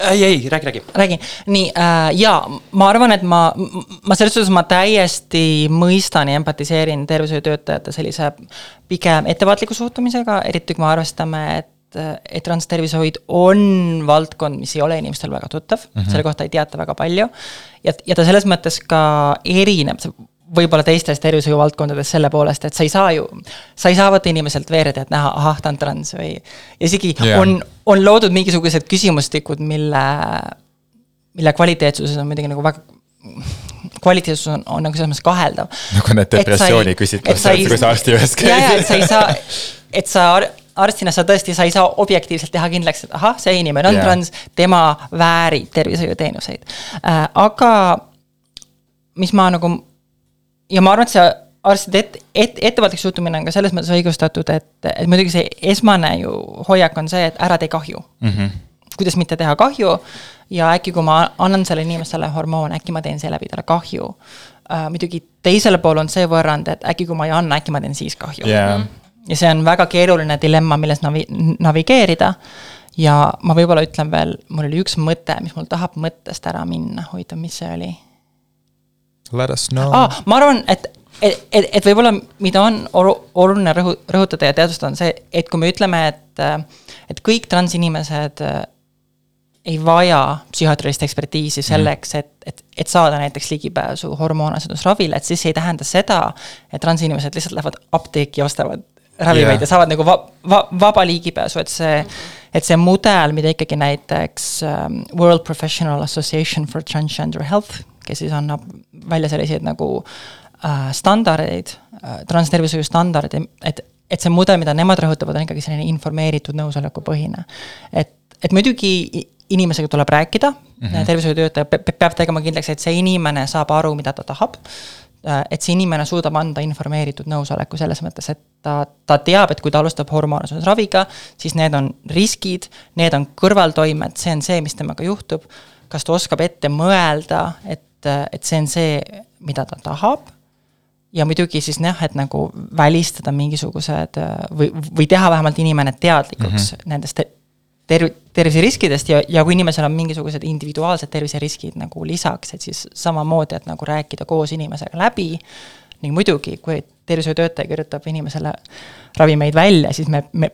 ei, ei, räägi, räägi. räägin, nii äh, ja ma arvan, et ma, ma selles suhtes ma täiesti mõistan ja empatiseerin tervishoiutöötajate sellise pigem ettevaatliku suhtumisega, eriti kui me arvestame, et et transtervishoid on valdkond, mis ei ole inimestel väga tuttav mm, -hmm. selle kohta ei teata väga palju. ja, ja ta selles mõttes ka erineb võib-olla teistest tervishoiuvaldkondadest selle poolest, et sa ei saa ju, sa ei saa võtta inimeselt veereteed näha, ahah, ta on trans või. isegi yeah. on, on loodud mingisugused küsimustikud, mille, mille kvaliteetsuses on muidugi nagu väga kvaliteetsus on, on nagu selles mõttes kaheldav. Nagu need depressiooni küsitlused, kui sa arsti juures käid. ja, ja, et sa ei saa, et sa ar- arstina sa tõesti, sa ei saa objektiivselt teha kindlaks, et ahah, see inimene on yeah. trans, tema väärib tervishoiuteenuseid äh,. aga mis ma nagu ja ma arvan, et see arstide et, et, ettevaatlik suhtumine on ka selles mõttes õigustatud, et, et muidugi see esmane ju hoiak on see, et ära tee kahju mm. -hmm. kuidas mitte teha kahju ja äkki, kui ma annan sellele inimesele hormoone, äkki ma teen seeläbi talle kahju uh,. muidugi teisel pool on see võrrand, et äkki kui ma ei anna, äkki ma teen siis kahju Jaa. ja see on väga keeruline dilemma, milles navi-, navigeerida. ja ma võib-olla ütlen veel, mul oli üks mõte, mis mul tahab mõttest ära minna, huvitav, mis see oli Let us know ah,. ma arvan, et, et, et, et võib-olla mida on olu- oluline rõhu-, rõhutada ja teadvustada, on see, et kui me ütleme, et, et kõik transinimesed äh, ei vaja psühhiaatrilist ekspertiisi selleks, et, et, et saada näiteks ligipääsu hormoonasendusravile, et siis see ei tähenda seda, et transinimesed lihtsalt lähevad apteeki ja ostavad ravimeid yeah. ja saavad nagu va-, va-, vaba ligipääsu, et see, et see mudel, mida ikkagi näiteks um, World Professional Association for Transgender Health, kes siis annab välja selliseid nagu äh, standardeid äh,, transtervishoiu standardeid, et, et see mudel, mida nemad rõhutavad, on ikkagi selline informeeritud nõusolekupõhine. et, et muidugi inimesega tuleb rääkida mm, -hmm. tervishoiutöötaja pe- pe- peab tegema kindlaks, et see inimene saab aru, mida ta tahab äh, et see inimene suudab anda informeeritud nõusoleku selles mõttes, et ta, ta teab, et kui ta alustab hormoonasendusraviga, siis need on riskid, need on kõrvaltoimed, see on see, mis temaga juhtub. kas ta oskab ette mõelda, et, et see on see, mida ta tahab ja muidugi siis jah, et nagu välistada mingisugused või, või teha vähemalt inimene teadlikuks mm -hmm. nendest te- terv-, terviseriskidest ja, ja kui inimesel on mingisugused individuaalsed terviseriskid nagu lisaks, et siis samamoodi, et nagu rääkida koos inimesega läbi. ning muidugi, kui tervishoiutöötaja kirjutab inimesele ravimeid välja, siis me, me,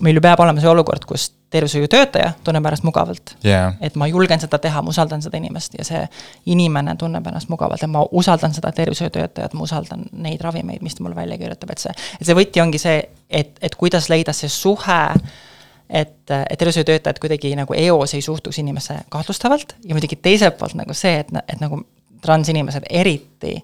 meil ju peab olema see olukord, kus tervishoiutöötaja tunneb ennast mugavalt Jaa. et ma julgen seda teha, ma usaldan seda inimest ja see inimene tunneb ennast mugavalt ja ma usaldan seda tervishoiutöötajat, ma usaldan neid ravimeid, mis ta mulle välja kirjutab, et see, et see võti ongi see, et, et kuidas leida see suhe, et, et tervishoiutöötajad kuidagi nagu eos ei suhtuks inimesse kahtlustavalt ja muidugi teiselt poolt nagu see, et, et nagu transinimesed eriti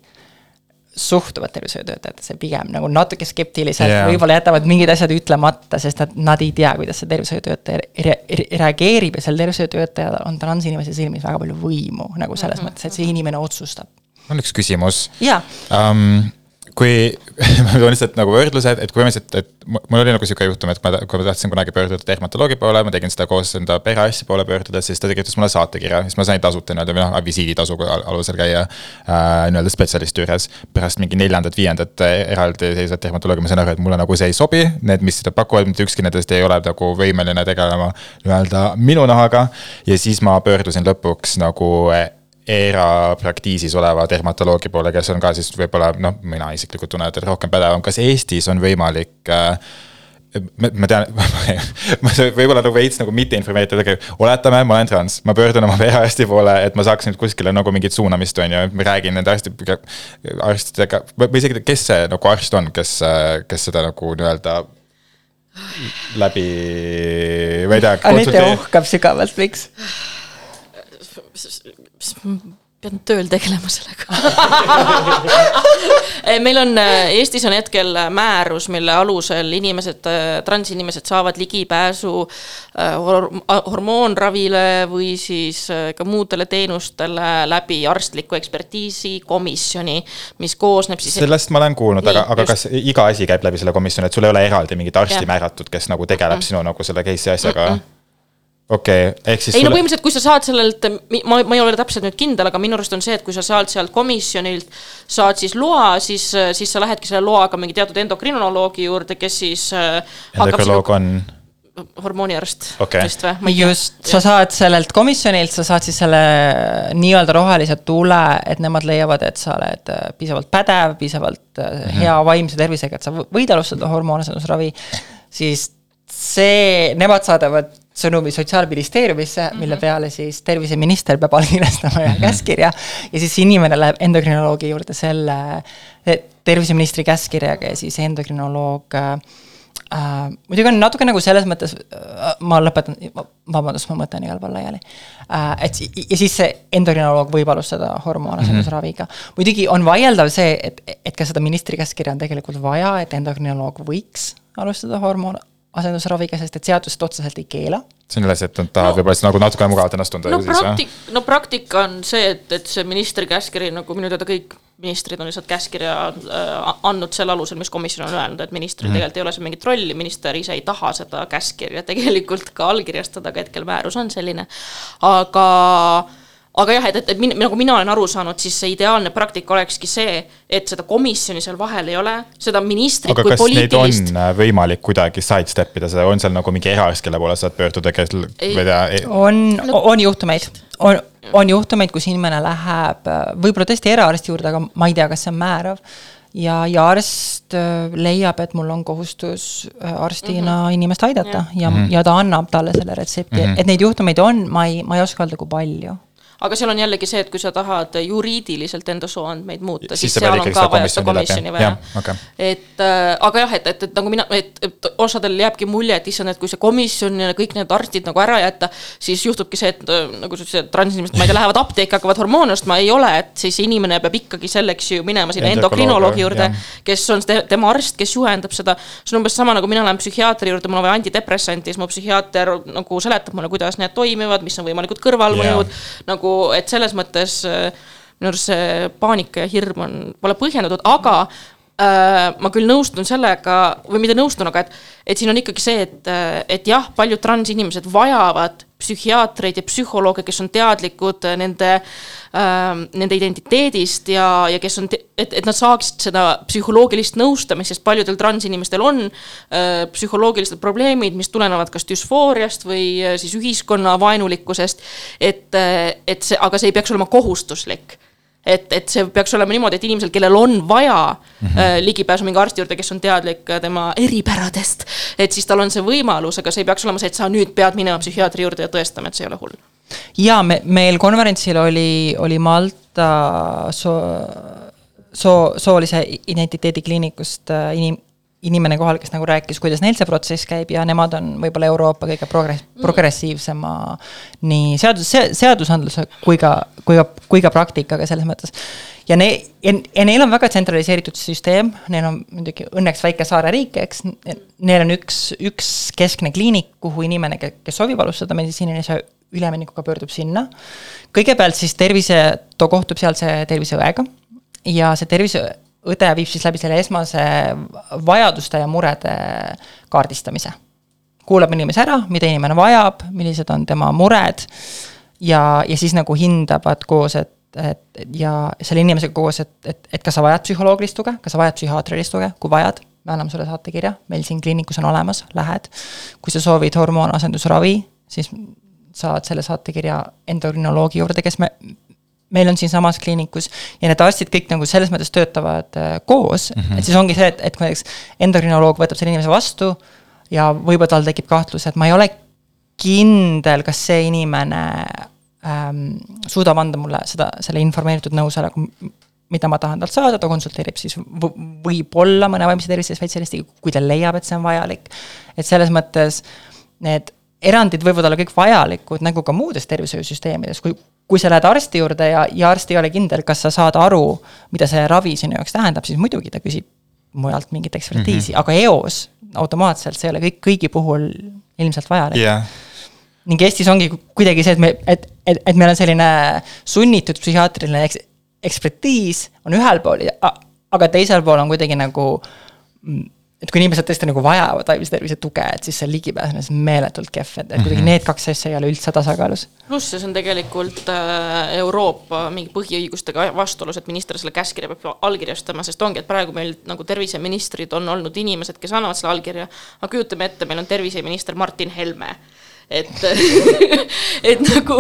suhtuvad tervishoiutöötajatesse pigem nagu natuke skeptiliselt yeah. võib-olla jätavad mingid asjad ütlemata, sest nad, nad ei tea, kuidas see tervishoiutöötaja re re reageerib ja sel tervishoiutöötajal on transinimese silmis väga palju võimu nagu selles mm -hmm. mõttes, et see inimene otsustab. mul on üks küsimus jaa, um,. Kui [laughs] ma toon lihtsalt nagu võrdlused, et kui põhimõtteliselt, et mu- mul oli nagu sihuke juhtum, et ma, kui ma tahtsin kunagi pöörduda dermatoloogi poole, ma tegin seda koos enda perearsti poole pöördudes, siis ta kirjutas mulle saatekirja, siis ma sain tasuta nii-öelda või noh, visiiditasuga al- alusel käia äh, nii-öelda spetsialisti juures. pärast mingi neljandat-viiendat eraldiseisvat dermatoloogi ma sain aru, et mulle nagu see ei sobi, need, mis seda pakuvad, mitte ükski nendest ei ole nagu võimeline tegelema nii-öelda minu nahaga. ja siis ma pöördusin lõpuks nagu äh, erapraktiisis oleva dermatoloogi poole, kes on ka siis võib-olla noh, mina isiklikult tunnen, et rohkem pädevam, kas Eestis on võimalik äh, ma, ma tean [laughs] ma võib-olla nagu veits nagu mitte informeeritud, aga oletame, ma olen trans, ma pöördun oma perearsti poole, et ma saaks nüüd kuskile nagu mingit suunamist, on ju, ma räägin nende arstidega, arstidega või isegi, kes see nagu arst on, kes, kes seda nagu nii-öelda läbi, ma ei tea. Anette ohkab sügavalt, miks? Pean tööl tegelema sellega meil on, Eestis on hetkel määrus, mille alusel inimesed, transinimesed saavad ligipääsu äh, hor hormoonravile või siis äh, ka muudele teenustele läbi arstliku ekspertiisi komisjoni, mis koosneb siis. sellest ma olen kuulnud, aga, aga just. kas iga asi käib läbi selle komisjoni, et sul ei ole eraldi mingit arsti Jah. määratud, kes nagu tegeleb mm -mm. sinu nagu selle case'i asjaga mm? -mm okei okay,, ehk siis. ei no põhimõtteliselt, kui sa saad sellelt, ma, ma ei ole täpselt nüüd kindel, aga minu arust on see, et kui sa saad sealt komisjonilt, saad siis loa, siis, siis sa lähedki selle loaga mingi teatud endokrinoloogi juurde, kes siis. endokrinoloog on? hormooniarst okay. vist või? just, sa saad sellelt komisjonilt, sa saad siis selle nii-öelda rohelise tule, et nemad leiavad, et sa oled äh, piisavalt pädev, piisavalt mm -hmm. hea vaimse tervisega, et sa võid alustada hormoonasendusravi. siis see, nemad saadavad sõnumi Sotsiaalministeeriumisse mille peale siis terviseminister peab allkirjastama ühe käskkirja. ja siis inimene läheb endokrinoloogi juurde selle terviseministri käskkirjaga ja siis endokrinoloog äh, äh, muidugi on natuke nagu selles mõttes äh,, ma lõpetan, vabandust, ma mõtlen igal pool laiali äh,. et ja siis see endokrinoloog võib alustada hormoonasendusraviga mm. -hmm. muidugi on vaieldav see, et, et kas seda ministri käskkirja on tegelikult vaja, et endokrinoloog võiks alustada hormoon asendusraviga, sest et seadused otseselt ei keela. see on üles, et nad tahavad no, võib-olla siis nagu natuke mugavalt ennast tunda. no praktik-, no praktika on see, et, et see ministri käskkiri, nagu minu teada kõik ministrid on lihtsalt käskkirja äh, andnud selle alusel, mis komisjon on öelnud, et ministril mm. tegelikult ei ole seal mingit rolli, minister ise ei taha seda käskkirja tegelikult ka allkirjastada, aga hetkel määrus on selline. aga aga jah, et, et, et min, nagu mina olen aru saanud, siis see ideaalne praktika olekski see, et seda komisjoni seal vahel ei ole, seda ministrit aga kui poliitilist. neid on võimalik kuidagi sidestep ida seda, on seal nagu mingi eraarst, kelle poole saad pöörduda, kes, ei tea ei... on no., on juhtumeid, on, on juhtumeid, kus inimene läheb võib-olla tõesti eraarsti juurde, aga ma ei tea, kas see on määrav ja, ja arst äh, leiab, et mul on kohustus äh, arstina mm -hmm. inimest aidata ja, ja, mm -hmm. ja ta annab talle selle retsepti mm, -hmm. et neid juhtumeid on, ma ei, ma ei oska öelda, kui palju aga seal on jällegi see, et kui sa tahad juriidiliselt enda sooandmeid muuta, siis siis seal on ka vaja seda komisjoni vaja. Okay. et äh, aga jah, et, et, et nagu mina, et, et osadel jääbki mulje, et issand, et kui see komisjon ja kõik need arstid nagu ära jätta, siis juhtubki see, et äh, nagu sa ütlesid, transinimesed, ma ei tea, lähevad apteeki, hakkavad hormoone ostma, ei ole, et siis inimene peab ikkagi selleks ju minema sinna endokrinoloogi juurde, kes on te, tema arst, kes juhendab seda. see on umbes sama nagu mina lähen psühhiaatri juurde, mul on vaja antidepressanti, siis mu psühhiaater nagu seletab mulle, kuidas need toimivad, mis on võimalikud kõrvalmõjud yeah. nagu et selles mõttes minu arust see paanika ja hirm on, pole põhjendatud, aga äh, ma küll nõustun sellega või mitte nõustun, aga et, et siin on ikkagi see, et, et jah, paljud transinimesed vajavad psühhiaatreid ja psühholooge, kes on teadlikud nende äh,, nende identiteedist ja, ja kes on, et, et nad saaksid seda psühholoogilist nõustamist, sest paljudel transinimestel on äh, psühholoogilised probleemid, mis tulenevad kas düsfooriast või äh, siis ühiskonna vaenulikkusest. et, et see, aga see ei peaks olema kohustuslik et, et see peaks olema niimoodi, et inimesel, kellel on vaja mm -hmm. ligipääsu mingi arsti juurde, kes on teadlik äh, tema eripäradest. et siis tal on see võimalus, aga see ei peaks olema see, et sa nüüd pead minema psühhiaatri juurde ja tõestama, et see ei ole hull. ja me, meil konverentsil oli, oli Malta soo, soo, soolise identiteedi kliinikust äh, inim-, inimene kohal, kes nagu rääkis, kuidas neil see protsess käib ja nemad on võib-olla Euroopa kõige progress-, progressiivsema nii seadus, seadusandluse kui ka, kui ka, kui ka praktikaga selles mõttes. ja ne-, ja, ja neil on väga tsentraliseeritud süsteem, neil on muidugi õnneks väike saareriik, eks. Neil on üks, üks keskne kliinik, kuhu inimene, kes soovib alustada meditsiinilise üleminekuga, pöördub sinna. kõigepealt siis tervise, too kohtub sealse terviseõega ja see terviseõde viib siis läbi selle esmase vajaduste ja murede kaardistamise. kuulab inimese ära, mida inimene vajab, millised on tema mured ja, ja siis nagu hindavad koos, et, et ja selle inimesega koos, et, et, et kas sa vajad psühholoogilist tuge, kas sa vajad psühhiaatrilist tuge, kui vajad, me anname sulle saatekirja, meil siin kliinikus on olemas, lähed. kui sa soovid hormoonasendusravi, siis saad selle saatekirja endokrinoloogi juurde, kes me, meil on siinsamas kliinikus ja need arstid kõik nagu selles mõttes töötavad äh, koos mm, -hmm. et siis ongi see, et, et kui näiteks endokrinoloog võtab selle inimese vastu ja võib-olla tal tekib kahtlus, et ma ei ole kindel, kas see inimene ähm, suudab anda mulle seda, selle informeeritud nõusoleku, mida ma tahan talt saada, ta konsulteerib siis võib-olla mõne vaimse tervise spetsialistiga, kui ta leiab, et see on vajalik. et selles mõttes need erandid võivad olla kõik vajalikud, nagu ka muudes tervishoiusüsteemides, kui, kui sa lähed arsti juurde ja, ja arst ei ole kindel, kas sa saad aru, mida see ravi sinu jaoks tähendab, siis muidugi ta küsib mujalt mingit ekspertiisi mm, -hmm. aga eos automaatselt see ei ole kõik, kõigi puhul ilmselt vajalik yeah. ning Eestis ongi kuidagi see, et me, et, et, et meil on selline sunnitud psühhiaatriline eks, ekspertiis on ühel pool, aga teisel pool on kuidagi nagu mm, et kui inimesed tõesti nagu vajavad vaimse tervise tuge, et siis see ligipääs on lihtsalt meeletult kehv, et, et kuidagi mm -hmm. need kaks asja ei ole üldse tasakaalus. pluss see on tegelikult äh, Euroopa mingi põhiõigustega vastuolus, et minister selle käskkirja peab allkirjastama, sest ongi, et praegu meil nagu terviseministrid on olnud inimesed, kes annavad selle allkirja. aga kujutame ette, meil on terviseminister Martin Helme et [laughs] et nagu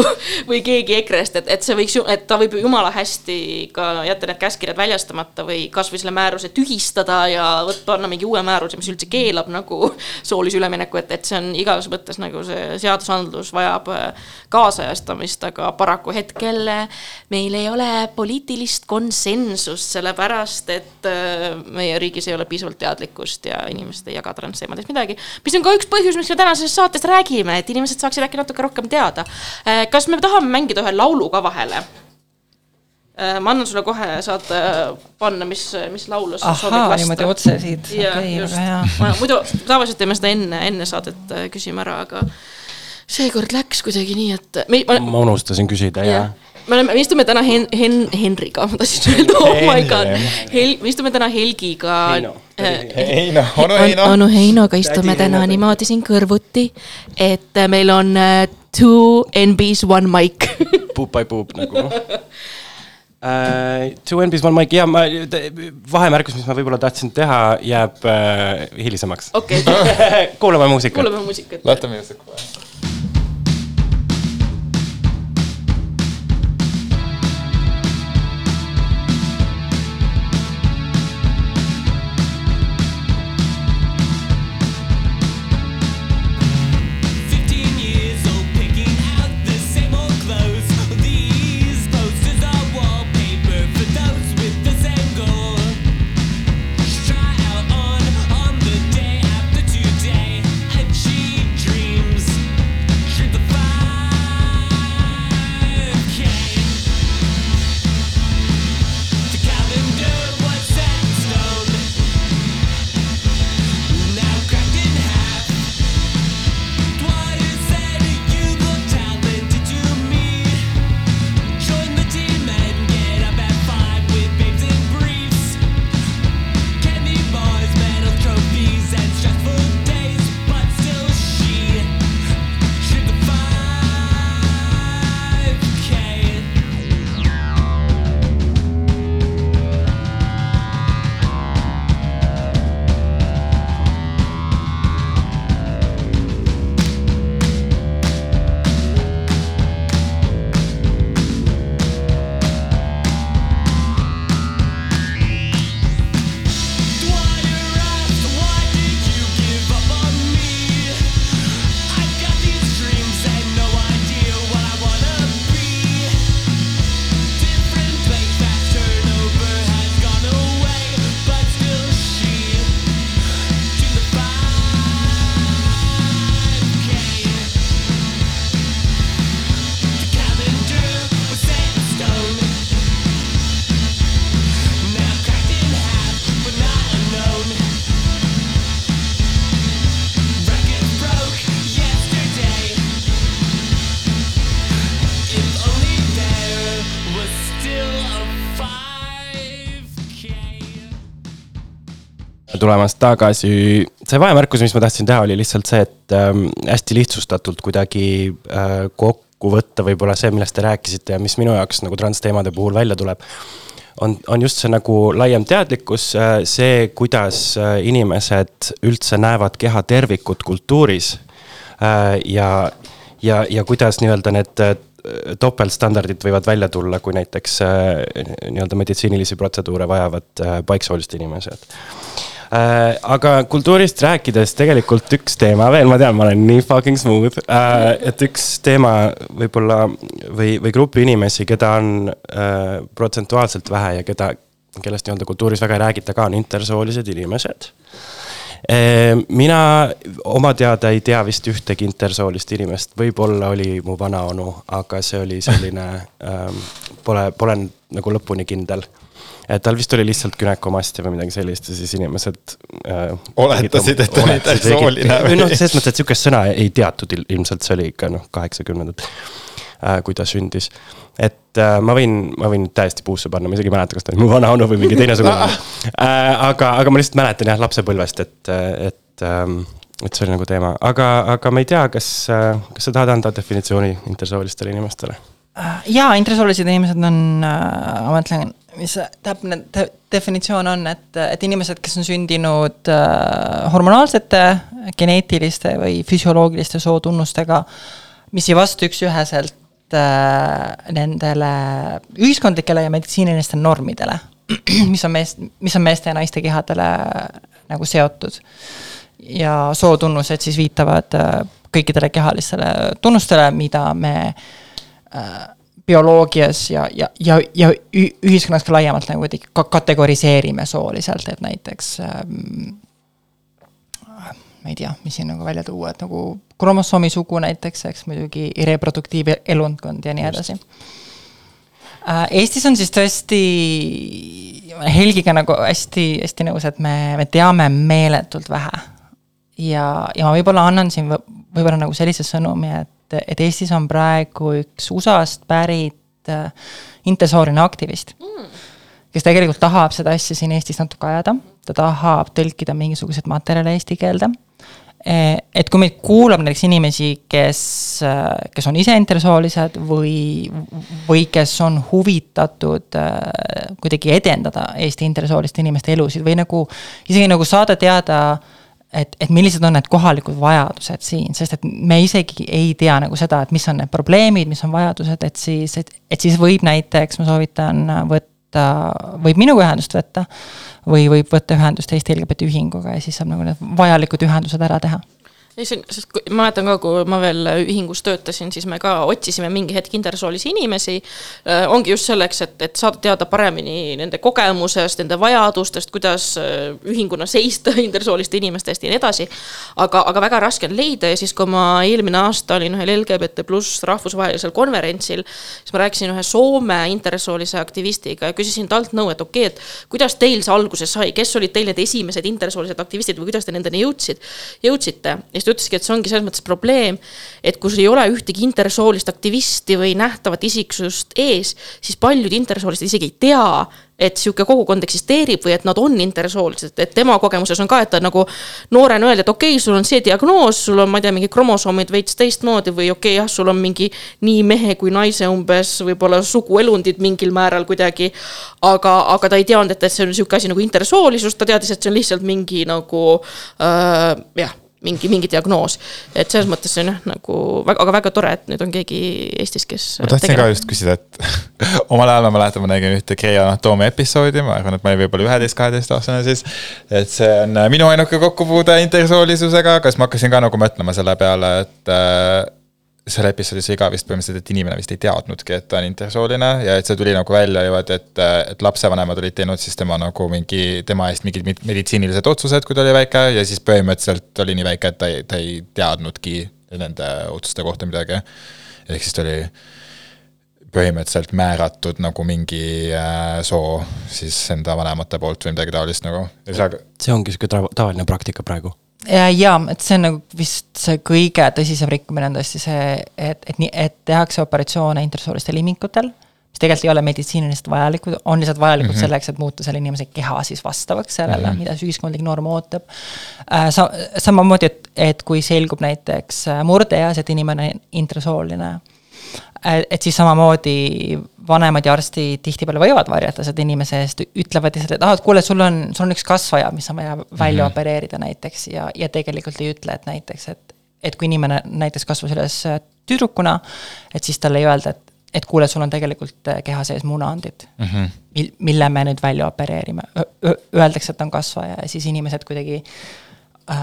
või keegi EKRE-st, et, et see võiks et ta võib jumala hästi ka jätta need käskkirjad väljastamata või kasvõi selle määruse tühistada ja võtta, panna mingi uue määruse, mis üldse keelab nagu [laughs] soolise ülemineku, et, et see on igas mõttes nagu see seadusandlus vajab äh, kaasajastamist, aga paraku hetkel äh, meil ei ole poliitilist konsensust, sellepärast et äh, meie riigis ei ole piisavalt teadlikkust ja inimesed ei jaga transteemadest midagi. mis on ka üks põhjus, miks me tänases saates räägime, et inimesed saaksid äkki natuke rohkem teada. Äh, kas me tahame mängida ühe laulu ka vahele? Äh, ma annan sulle kohe, saad äh, panna, mis, mis laulu sa soovid lasta. niimoodi otse siit, okei okay,, muidu tavaliselt teeme seda enne, enne saadet küsime ära, aga seekord läks kuidagi nii, et ma, ma unustasin küsida ja, ja me oleme, me istume täna Hen-, Hen-, Henriga, ma tahtsin öelda, oh my god. Hel-, me istume täna Helgiga. Heino, Heino, onu Heino. onu Heinoga istume täna niimoodi siin kõrvuti, et äh, meil on uh, two NB-s one mic [laughs] Puup by puup nagu Uh, two NB-s one mic ja ma, vahemärkus, mis ma võib-olla tahtsin teha, jääb uh, hilisemaks. okei okay. [laughs] kuulame muusikat. kuulame muusikat. Laseme muusikat. Tulemast tagasi, see vahemärkus, mis ma tahtsin teha, oli lihtsalt see, et ähm, hästi lihtsustatult kuidagi äh, kokku võtta võib-olla see, millest te rääkisite ja mis minu jaoks nagu transteemade puhul välja tuleb. on, on just see nagu laiem teadlikkus, see, kuidas inimesed üldse näevad keha tervikut kultuuris äh,. ja, ja, ja kuidas nii-öelda need topeltstandardid võivad välja tulla, kui näiteks äh, nii-öelda meditsiinilisi protseduure vajavad äh, paiksoolised inimesed äh,. aga kultuurist rääkides tegelikult üks teema veel, ma tean, ma olen nii fucking smooth äh,, et üks teema võib-olla või, või grupi inimesi, keda on äh, protsentuaalselt vähe ja keda, kellest nii-öelda kultuuris väga ei räägita ka, on intersoolised inimesed Ehm, mina oma teada ei tea vist ühtegi intersoolist inimest, võib-olla oli mu vanaonu, aga see oli selline [laughs] ähm,, pole, pole nagu lõpuni kindel et tal vist oli lihtsalt günekomastia või midagi sellist ja siis inimesed äh,. oletasid, et ta on intersooline või? noh, selles mõttes, et sihukest sõna ei teatud ilmselt, see oli ikka noh, kaheksakümnendad äh,, kui ta sündis et äh, ma võin, ma võin täiesti puusse panna, ma isegi ei mäleta, kas ta oli mu vanaonu või mingi teine sugulane [laughs] äh,. aga, aga ma lihtsalt mäletan jah lapsepõlvest, et, et ähm, et see oli nagu teema, aga, aga ma ei tea, kas, äh, kas sa tahad anda definitsiooni intersoolistele inimestele? Äh, jaa, intersoolised inimesed on, äh, ma mõtlen, mis täpne de definitsioon on, et, et inimesed, kes on sündinud äh, hormonaalsete, geneetiliste või füsioloogiliste sootunnustega, mis ei vasta üks-üheselt äh, nendele ühiskondlikele ja meditsiinilistele normidele, [clears throat] mis on meest, mis on meeste ja naiste kehadele nagu seotud. ja sootunnused siis viitavad äh, kõikidele kehalistele tunnustele, mida me äh, bioloogias ja, ja, ja, ja ühiskonnas ka laiemalt nagu kuidagi ka kategoriseerime sooliselt, et näiteks ähm, ma ei tea, mis siin nagu välja tuua, et nagu kromosoomi sugu näiteks, eks muidugi reproduktiivelundkond ja nii edasi. Äh, Eestis on siis tõesti Helgiga nagu hästi-hästi nõus, et me, me teame meeletult vähe. ja, ja ma võib-olla annan siin võib-olla nagu sellise sõnumi, et, et Eestis on praegu üks USA-st pärit äh, intersooline aktivist mm., kes tegelikult tahab seda asja siin Eestis natuke ajada, ta tahab tõlkida mingisuguseid materjale eesti keelde Eh, et kui meid kuulab näiteks inimesi, kes, eh, kes on ise intersoolised või, või kes on huvitatud eh, kuidagi edendada Eesti intersooliste inimeste elusid või nagu isegi nagu saada teada, et, et millised on need kohalikud vajadused siin, sest et me isegi ei tea nagu seda, et mis on need probleemid, mis on vajadused, et siis, et, et siis võib näiteks, ma soovitan võtta, võib minuga ühendust võtta või võib võtta ühendust Eesti LGBT Ühinguga ja siis saab nagu need vajalikud ühendused ära teha ei, see on, sest kui, ma mäletan ka, kui ma veel ühingus töötasin, siis me ka otsisime mingi hetk intersoolisi inimesi äh,. ongi just selleks, et, et saada teada paremini nende kogemusest, nende vajadustest, kuidas äh, ühinguna seista [laughs] intersooliste inimeste eest ja nii edasi. aga, aga väga raske on leida ja siis, kui ma eelmine aasta olin ühel LGBT pluss rahvusvahelisel konverentsil, siis ma rääkisin ühe Soome intersoolise aktivistiga ja küsisin talt nõu, et okei okay,, et kuidas teil see alguse sai, kes olid teil need esimesed intersoolised aktivistid või kuidas te nendeni jõudsid, jõudsite siis ta ütleski, et see ongi selles mõttes probleem, et kui sul ei ole ühtegi intersoolist aktivisti või nähtavat isiksust ees, siis paljud intersoolised isegi ei tea, et sihuke kogukond eksisteerib või et nad on intersoolised, et tema kogemuses on ka, et ta nagu noorena öeldi, et okei okay,, sul on see diagnoos, sul on, ma ei tea, mingi kromosoomid veits teistmoodi või okei okay,, jah, sul on mingi nii mehe kui naise umbes võib-olla suguelundid mingil määral kuidagi. aga, aga ta ei teadnud, et see on sihuke asi nagu intersoolisus, ta teadis, et see on lihtsalt mingi nagu äh, jah mingi, mingi diagnoos. et selles mõttes see on jah, nagu väga, aga väga tore, et nüüd on keegi Eestis, kes. ma tahtsin tegeleb. ka just küsida, et [laughs] omal ajal ma mäletan, ma nägin ühte Grey Anatoomia episoodi, ma arvan, et ma olin võib-olla üheteist, kaheteistaastane siis. et see on minu ainuke kokkupuude intersoolisusega, kas ma hakkasin ka nagu mõtlema selle peale, et seal episoodis oli ka vist põhimõtteliselt, et inimene vist ei teadnudki, et ta on intersooline ja et see tuli nagu välja niimoodi, et, et lapsevanemad olid teinud siis tema nagu mingi, tema eest mingid meditsiinilised otsused, kui ta oli väike ja siis põhimõtteliselt oli nii väike, et ta ei, ta ei teadnudki nende otsuste kohta midagi. ehk siis ta oli põhimõtteliselt määratud nagu mingi äh, soo siis enda vanemate poolt või midagi taolist nagu. see ongi sihuke tavaline praktika praegu ja, ja et see on nagu vist see kõige tõsisem rikkumine on tõesti see, et, et nii, et tehakse operatsioone intersoolistel imikutel, mis tegelikult ei ole meditsiiniliselt vajalikud, on lihtsalt vajalikud mm -hmm. selleks, et muuta selle inimese keha siis vastavaks sellele mm, -hmm. mida see ühiskondlik norm ootab äh,. Sa-, samamoodi, et, et kui selgub näiteks äh, murdeeas, et inimene on intrasooline äh, et siis samamoodi vanemad ja arstid tihtipeale võivad varjata seda inimese eest, ütlevad lihtsalt, et ah, et kuule, sul on, sul on üks kasvaja, mis on vaja välja mm -hmm. opereerida näiteks ja, ja tegelikult ei ütle, et näiteks, et et kui inimene näiteks kasvas üles tüdrukuna, et siis talle ei öelda, et et kuule, sul on tegelikult äh, keha sees munaandid mm, -hmm. mil-, mille me nüüd välja opereerime. Öeldakse, et on kasvaja ja siis inimesed kuidagi äh,,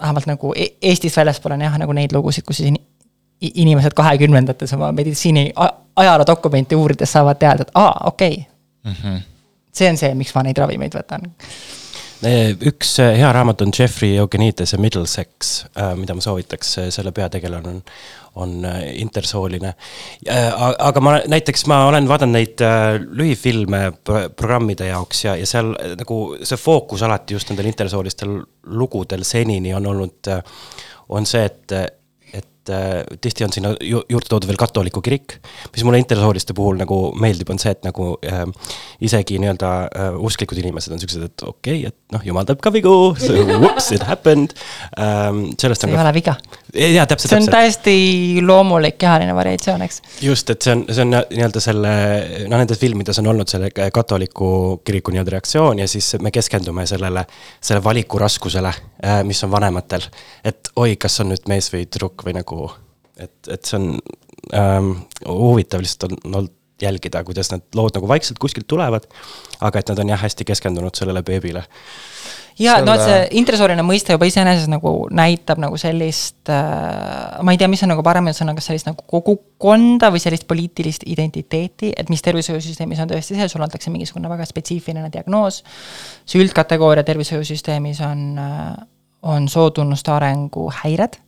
vähemalt nagu e-, Eestist väljaspool on jah, nagu neid lugusid, kus siis inimesed kahekümnendates oma meditsiini ajaloodokumente uurides saavad teada, et aa, okei okay. mm. -hmm. see on see, miks ma neid ravimeid võtan üks äh, hea raamat on Jeffrey Eugenidese Middlesex, äh, mida ma soovitaks, selle peategelane on, on intersooline. aga ma näiteks, ma olen vaadanud neid lühifilme programmide jaoks ja, ja seal nagu see fookus alati just nendel intersoolistel lugudel senini on olnud, on see, et et äh, tihti on sinna ju, juurde toodud veel katoliku kirik. mis mulle intersooliste puhul nagu meeldib, on see, et nagu äh, isegi nii-öelda äh, usklikud inimesed on siuksed, et okei okay,, et noh, jumal teeb ka vigu, [laughs] whoops, it happened ähm,. sellest see on. see ei ole viga. jaa, täpselt, see on täpselt. täiesti loomulik kehaline variatsioon, eks. just, et see on, see on nii-öelda selle, noh, nendes filmides on olnud selle katoliku kiriku nii-öelda reaktsioon ja siis me keskendume sellele, selle valiku raskusele, äh, mis on vanematel. et oi, kas on nüüd mees või tüdruk või nagu nagu, et, et see on ähm, huvitav lihtsalt on olnud jälgida, kuidas need lood nagu vaikselt kuskilt tulevad. aga et nad on jah, hästi keskendunud sellele beebile. ja Selle... no see intresooline mõiste juba iseenesest nagu näitab nagu sellist äh,, ma ei tea, mis on nagu parem sõna, kas sellist nagu kogukonda või sellist poliitilist identiteeti, et mis tervishoiusüsteemis on tõesti see, sulle antakse mingisugune väga spetsiifiline diagnoos. see üldkategooria tervishoiusüsteemis on äh,, on sootunnuste arengu häired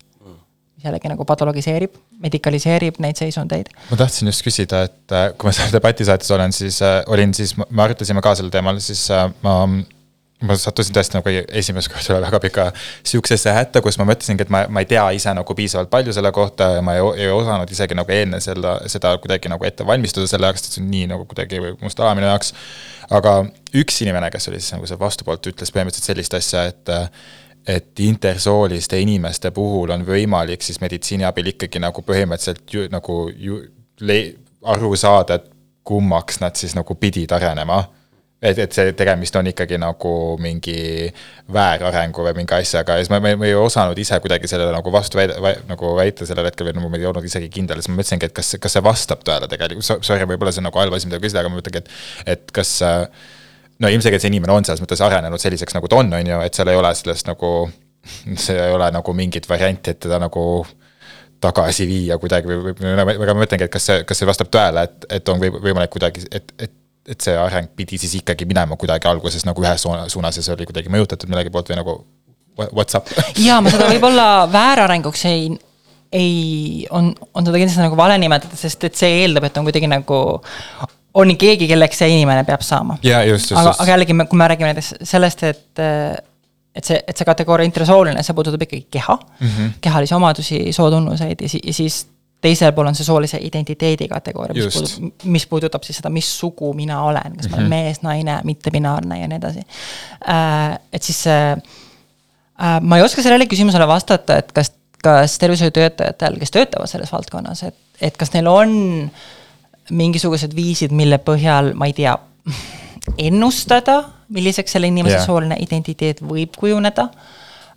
jällegi nagu patologiseerib, medikaliseerib neid seisundeid. ma tahtsin just küsida, et äh, kui ma seal debatisaates olen, siis äh, olin siis, me arutasime ka sel teemal, siis äh, ma ma sattusin tõesti nagu esimest korda väga pika sihukesesse hätta, kus ma mõtlesingi, et ma, ma ei tea ise nagu piisavalt palju selle kohta ja ma ei, ei osanud isegi nagu enne selle, seda kuidagi nagu ette valmistada selle jaoks, et see on nii nagu kuidagi must ala minu jaoks. aga üks inimene, kes oli siis nagu seal vastupoolt, ütles põhimõtteliselt sellist asja, et et intersooliste inimeste puhul on võimalik siis meditsiini abil ikkagi nagu põhimõtteliselt ju nagu ju le-, aru saada, et kummaks nad siis nagu pidid arenema. et, et see tegemist on ikkagi nagu mingi väärarengu või mingi asjaga ja siis ma, ma, ma ei osanud ise kuidagi sellele nagu vastu väida, nagu väita sellel hetkel või nagu ma ei olnud isegi kindel, siis ma mõtlesingi, et kas, kas see vastab tõele tegelikult, sorry, võib-olla see on nagu halb asi, mida küsida, aga ma mõtlengi, et, et kas äh, no ilmselgelt see inimene on selles mõttes arenenud selliseks, nagu ta on, on ju, et seal ei ole sellest nagu, see ei ole nagu mingit varianti, et teda nagu tagasi viia kuidagi või, või, aga ma mõtlengi, et kas see, kas see vastab tõele, et, et on või, võimalik kuidagi, et, et et see areng pidi siis ikkagi minema kuidagi alguses nagu ühes suunas ja see oli kuidagi mõjutatud millegi poolt või nagu what's up? [laughs] jaa, ma seda võib-olla väärarenguks ei, ei, on, on seda kindlasti nagu vale nimetada, sest et see eeldab, et on kuidagi nagu on keegi, kelleks see inimene peab saama. just. aga, aga jällegi, kui me räägime näiteks sellest, et et see, et see kategooria intrasooline, see puudutab ikkagi keha mm, -hmm. kehalisi omadusi, sootunnuseid ja, si ja siis teisel pool on see soolise identiteedi kategooria, mis puudutab, mis puudutab siis seda, mis sugu mina olen, kas mm -hmm. ma olen mhm. mees, naine, mittebinaarne ja nii edasi äh,. et siis äh, äh, ma ei oska sellele küsimusele vastata, et kas, kas tervishoiutöötajatel, kes töötavad selles valdkonnas, et, et kas neil on äh, mingisugused viisid, mille põhjal, ma ei tea, ennustada, milliseks selle inimese yeah. sooline identiteet võib kujuneda.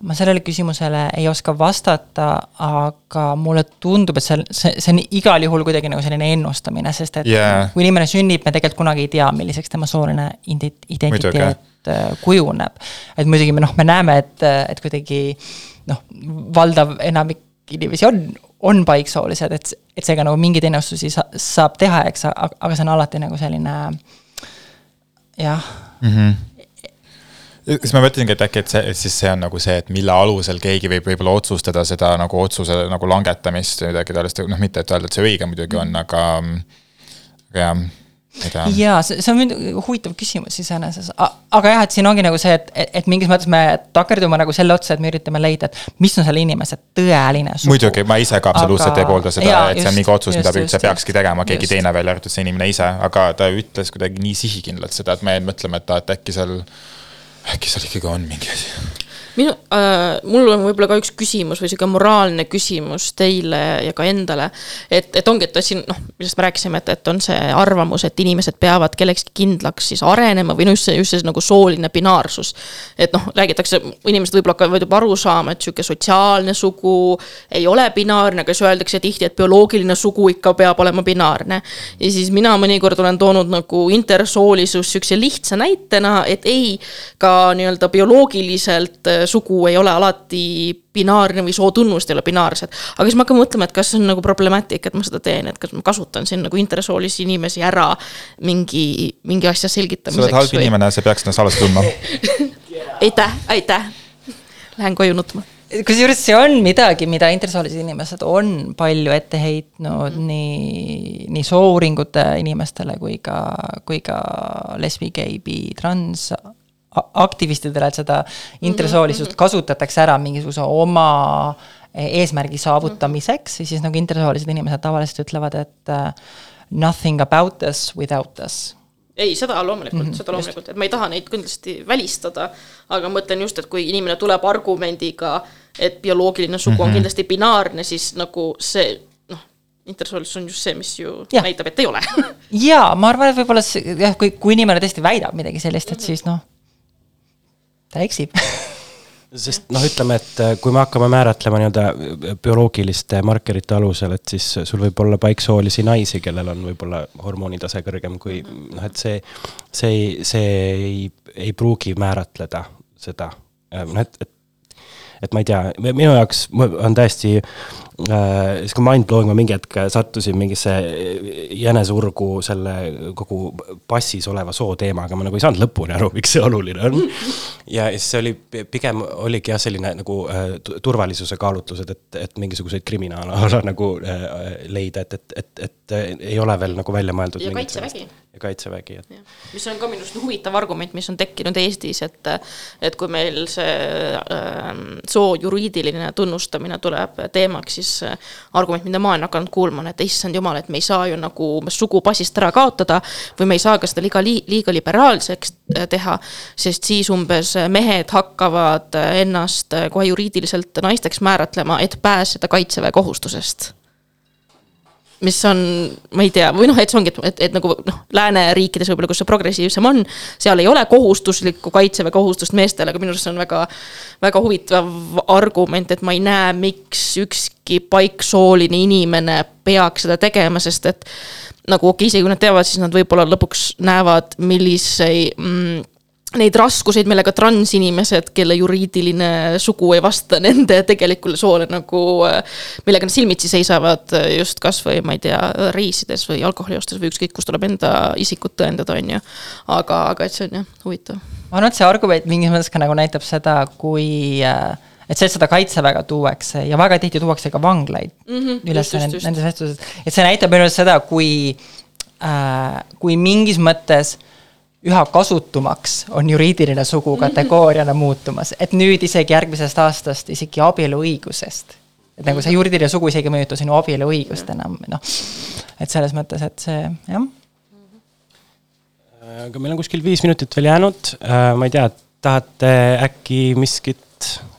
ma sellele küsimusele ei oska vastata, aga mulle tundub, et see, see, see on igal juhul kuidagi nagu selline ennustamine, sest et yeah. kui inimene sünnib, me tegelikult kunagi ei tea, milliseks tema sooline identiteet Muidugi. Äh, kujuneb. et muidugi me noh, me näeme, et, et kuidagi noh, valdav enamik inimesi on on paiksoolised, et, et seega nagu mingeid ennustusi sa, saab teha, eks, aga see on alati nagu selline jah mm. -hmm siis ma mõtlesingi, et äkki, et see, siis see on nagu see, et mille alusel keegi võib võib-olla otsustada seda nagu otsuse nagu langetamist või midagi taolist, noh, mitte et öelda, et see õige muidugi on, aga, aga jah tea. jaa, see, see on muidugi huvitav küsimus iseenesest, aga jah, et siin ongi nagu see, et, et mingis mõttes me takerdume nagu selle otsa, et me üritame leida, et mis on selle inimese tõeline sugu. muidugi, ma ise ka absoluutselt Aga- ei poolda seda et see on just, mingi otsus, mida just, üldse just, peakski tegema keegi just. teine, välja arvatud see inimene ise, aga ta ütles kuidagi nii sihikindlalt seda, et me mõtleme, et, et äkki seal, äkki seal ikkagi on mingi asi. Minu äh,, mul on võib-olla ka üks küsimus või sihuke moraalne küsimus teile ja ka endale. et, et ongi, et siin noh, millest me rääkisime, et, et on see arvamus, et inimesed peavad kellekski kindlaks siis arenema või no just see, just see nagu sooline binaarsus. et noh, räägitakse, inimesed võib-olla hakkavad juba aru saama, et sihuke sotsiaalne sugu ei ole binaarne, aga siis öeldakse tihti, et bioloogiline sugu ikka peab olema binaarne. ja siis mina mõnikord olen toonud nagu intersoolisus sihukese lihtsa näitena, et ei, ka nii-öelda bioloogiliselt äh, sugu ei ole alati binaarne või sootunnused ei ole binaarsed. aga siis ma hakkan mõtlema, et kas see on nagu problemaatik, et ma seda teen, et kas ma kasutan siin nagu intersoolisi inimesi ära mingi, mingi asja sa oled selgitamiseks halb inimene, sa peaks ennast halvasti tundma. [laughs] aitäh, aitäh. Lähen koju nutma. kusjuures see on midagi, mida intersoolised inimesed on palju ette heitnud mm. nii, nii soouuringute inimestele kui ka, kui ka lesbi, gei, bi, trans aktivistidele, et seda intersoolisust kasutatakse ära mingisuguse oma eesmärgi saavutamiseks ja siis nagu intersoolised inimesed tavaliselt ütlevad, et uh, nothing about us without us. Ei, seda loomulikult mm, -hmm, seda loomulikult, et ma ei taha neid kindlasti välistada, aga mõtlen just, et kui inimene tuleb argumendiga, et bioloogiline sugu mm -hmm. on kindlasti binaarne, siis nagu see noh, intersoolisus on just see, mis ju ja. Näitab, et ei ole. Jaa, ma arvan, et võib-olla jah, kui, kui inimene tõesti väidab midagi sellist, et siis noh, ta eksib [laughs] sest noh, ütleme, et äh, kui me hakkame määratlema nii-öelda äh, bioloogiliste markerite alusel, et siis sul võib olla paiksoolisi naisi, kellel on võib-olla hormoonitase kõrgem kui noh, et see, see ei, see ei, ei pruugi määratleda seda, noh, et, et et ma ei tea, minu jaoks on täiesti äh, sihuke mind-blowing, ma mingi hetk sattusin mingisse jänesurgu selle kogu passis oleva soo teemaga, ma nagu ei saanud lõpuni aru, miks see oluline on. [laughs] ja siis see oli, pigem oligi jah, selline nagu äh, tu- turvalisuse kaalutlused, et, et mingisuguseid kriminaala [laughs] nagu äh, leida, et, et, et, et äh, ei ole veel nagu välja mõeldud. Ja Kaitsevägi.. ja kaitsevägi, et mis on ka minu arust huvitav argument, mis on tekkinud Eestis, et et kui meil see äh, soo juriidiline tunnustamine tuleb teemaks, siis äh, argument, mida ma olen hakanud kuulma, on, et issand jumal, et me ei saa ju nagu sugu passist ära kaotada või me ei saa ka seda liiga, liiga liberaalseks äh, teha, sest siis umbes mehed hakkavad äh, ennast kohe juriidiliselt naisteks määratlema, et pääseda kaitseväe kohustusest mis on, ma ei tea, või noh, et see ongi, et, et, et nagu noh, lääneriikides võib-olla, kus see progressiivsem on, seal ei ole kohustuslikku kaitseväe kohustust meestele, aga minu arust see on väga, väga huvitav argument, et ma ei näe, miks ükski paiksooline inimene peaks seda tegema, sest et nagu okei okay,, isegi kui nad teavad, siis nad võib-olla lõpuks näevad, milliseid mm, neid raskuseid, millega transinimesed, kelle juriidiline sugu ei vasta nende tegelikule soole nagu, millega nad silmitsi seisavad just kasvõi ma ei tea, reisides või alkoholi ostes või ükskõik, kus tuleb enda isikut tõendada, on ju. aga, aga et see on jah, huvitav. ma arvan, et see argument mingis mõttes ka nagu näitab seda, kui äh, et see, et seda kaitseväega tuuakse ja väga tihti tuuakse ka vanglaid mm -hmm, üles just, just, nendes vestlustes, et see näitab minu arust seda, kui äh,, kui mingis mõttes üha kasutumaks on juriidiline sugu kategooriana muutumas, et nüüd isegi järgmisest aastast isegi abieluõigusest. et nagu see juriidiline sugu isegi ei mõjuta sinu abieluõigust enam, noh, et selles mõttes, et see jah. Aga meil on kuskil viis minutit veel jäänud, ma ei tea, tahate äkki miskit äh,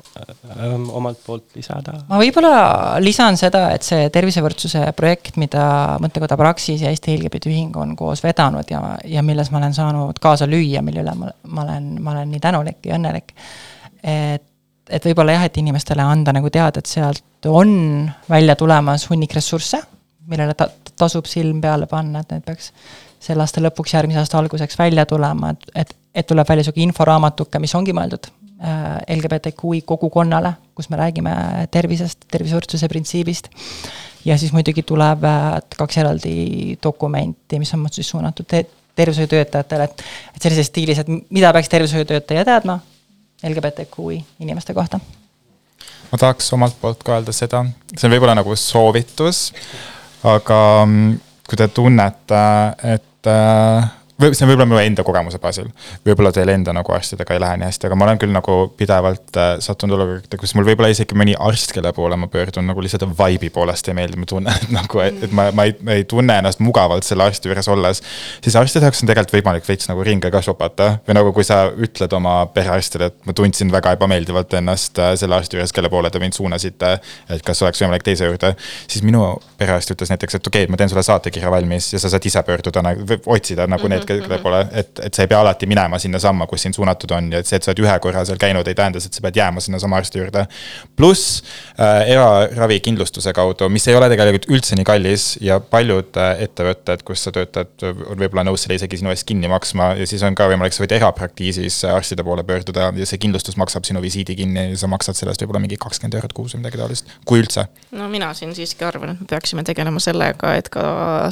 omalt poolt lisada? ma võib-olla lisan seda, et see tervisevõrdsuse projekt, mida mõttekoda Praxis ja Eesti LGBT Ühing on koos vedanud ja, ja milles ma olen saanud kaasa lüüa, mille üle ma, ma olen, ma olen nii tänulik ja õnnelik. et, et võib-olla jah, et inimestele anda nagu teada, et sealt on välja tulemas hunnik ressursse, millele ta, tasub silm peale panna, et need peaks selle aasta lõpuks, järgmise aasta alguseks välja tulema, et, et, et tuleb välja sihuke inforaamatuke, mis ongi mõeldud LGBTQI kogukonnale, kus me räägime tervisest, tervisevõrdsuse printsiibist. ja siis muidugi tuleb äh, kaks eraldi dokumenti, mis on siis suunatud te tervishoiutöötajatele, et, et sellises stiilis, et mida peaks tervishoiutöötaja teadma LGBTQI inimeste kohta ma tahaks omalt poolt ka öelda seda, see on võib-olla nagu soovitus, aga mm, kui te tunnete, et et äh, või see on võib-olla minu enda kogemuse baasil. võib-olla teil enda nagu arstidega ei lähe nii hästi, aga ma olen küll nagu pidevalt äh, sattunud olukorda, kus mul võib-olla isegi mõni arst, kelle poole ma pöördun nagu lihtsalt vibe'i poolest ei meeldi, ma tunnen et nagu, et ma, ma ei, ma ei tunne ennast mugavalt selle arsti juures olles. siis arstide jaoks on tegelikult võimalik veits nagu ringe ka šopata või nagu kui sa ütled oma perearstile, et ma tundsin väga ebameeldivalt ennast äh, selle arsti juures, kelle poole te mind suunasite. et kas oleks võimalik teise juurde, siis minu perearst ütles näiteks, et okei okay,, ma teen sulle saatekirja valmis ja sa saad ise pöörduda nagu, otsida nagu need need, kelle poole, et, et sa ei pea alati minema sinnasamma, kus sind suunatud on ja et see, et sa oled ühe korra seal käinud, ei tähenda, et sa pead jääma sinnasama arsti juurde. pluss äh, eraravikindlustuse kaudu, mis ei ole tegelikult üldse nii kallis ja paljud äh, ettevõtted, kus sa töötad, on võib-olla nõus selle isegi sinu eest kinni maksma ja siis on ka võimalik, sa võid erapraktiisis arstide poole pöörduda ja see kindlustus maksab sinu visiidi kinni ja sa maksad sellest võib-olla mingi kakskümmend eurot kuus või midagi taolist, kui üldse. no mina siin siiski arvan, et me peaksime tegelema sellega, et ka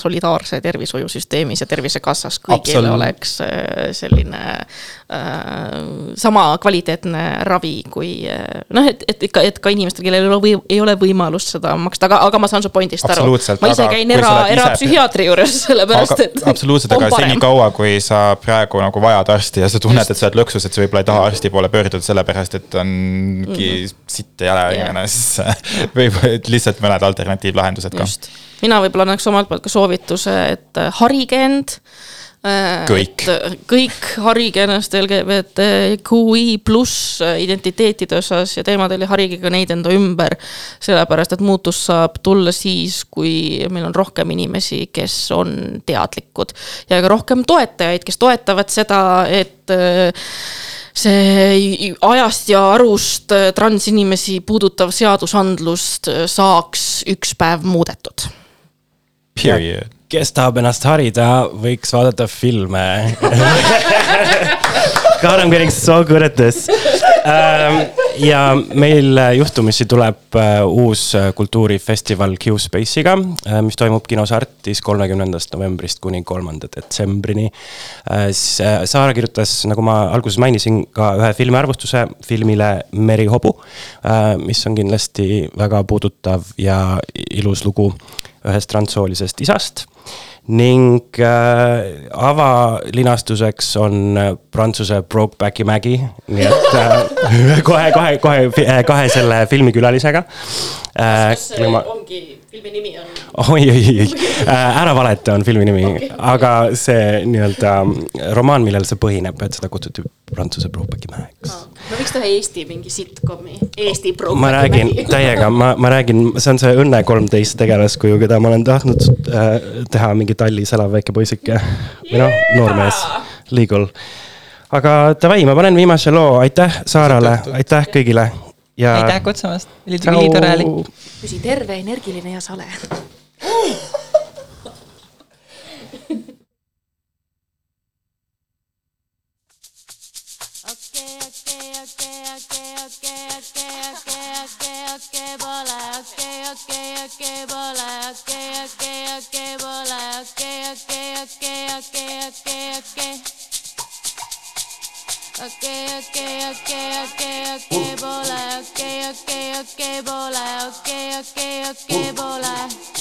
solidaarse tervishoiusüsteemis ja Tervisekassas kõigil oleks äh, selline äh, sama kvaliteetne ravi kui äh, noh, et, et ikka, et ka inimestel, kellel ei ole või, ei ole võimalust seda maksta, aga, aga ma saan su pointist aru. ma ise käin era, erapsühhiaatri juures, [laughs] sellepärast et. absoluutselt, aga senikaua, kui sa praegu nagu vajad arsti ja sa tunned, et sa oled lõksus, et sa võib-olla ei taha arsti poole pöörduda sellepärast, et ongi mm -hmm. sitt ja jäle inimene, siis [laughs] võib lihtsalt mõned alternatiivlahendused ka. Mina võib-olla annaks omalt poolt ka soovituse, et harige end Äh, kõik. kõik harige ennast LGBTQI pluss identiteetide osas ja teemadel ja harige ka neid enda ümber. sellepärast, et muutus saab tulla siis, kui meil on rohkem inimesi, kes on teadlikud. ja ka rohkem toetajaid, kes toetavad seda, et äh, see ajast ja arust transinimesi puudutav seadusandlust saaks üks päev muudetud. Period kes tahab ennast harida, võiks vaadata filme. God, I m getting so good at this. Um,. ja meil juhtumisi tuleb uh, uus äh, kultuurifestival Q-Space'iga uh,, mis toimub kinos Artis kolmekümnendast novembrist kuni kolmanda detsembrini. Saara kirjutas, nagu ma alguses mainisin, ka ühe filmiarvustuse filmile Merihobu, mis on kindlasti väga puudutav ja ilus lugu ühest transsoolisest isast ning äh, avalinastuseks on äh, Prantsuse Brokebacki mägi, nii et äh, [laughs] kohe, kohe, kohe äh, kahe selle filmikülalisega äh,. kas see ma... ongi, filmi nimi on? oi, oi, oi, [laughs] äh, Ära valeta on filmi nimi okay., aga see nii-öelda romaan, millel see põhineb, et seda kutsuti Prantsuse Brokebacki mäeks ah no võiks teha Eesti mingi sitcomi, Eesti pro-. ma räägin täiega, ma, ma räägin, see on see Õnne kolmteist tegelaskuju, keda ma olen tahtnud äh, teha mingi Tallis elav väike poisike või noh, noormees, legal. aga davai, ma panen viimase loo, aitäh Saarale, aitäh kõigile. ja. aitäh kutsumast, oli ülitore oli. püsi terve, energiline ja sale okay, okay, okay, okay, okay, okay, okay, okay, okay, bola, okay, okay, okay, bola, okay, okay, okay, bola.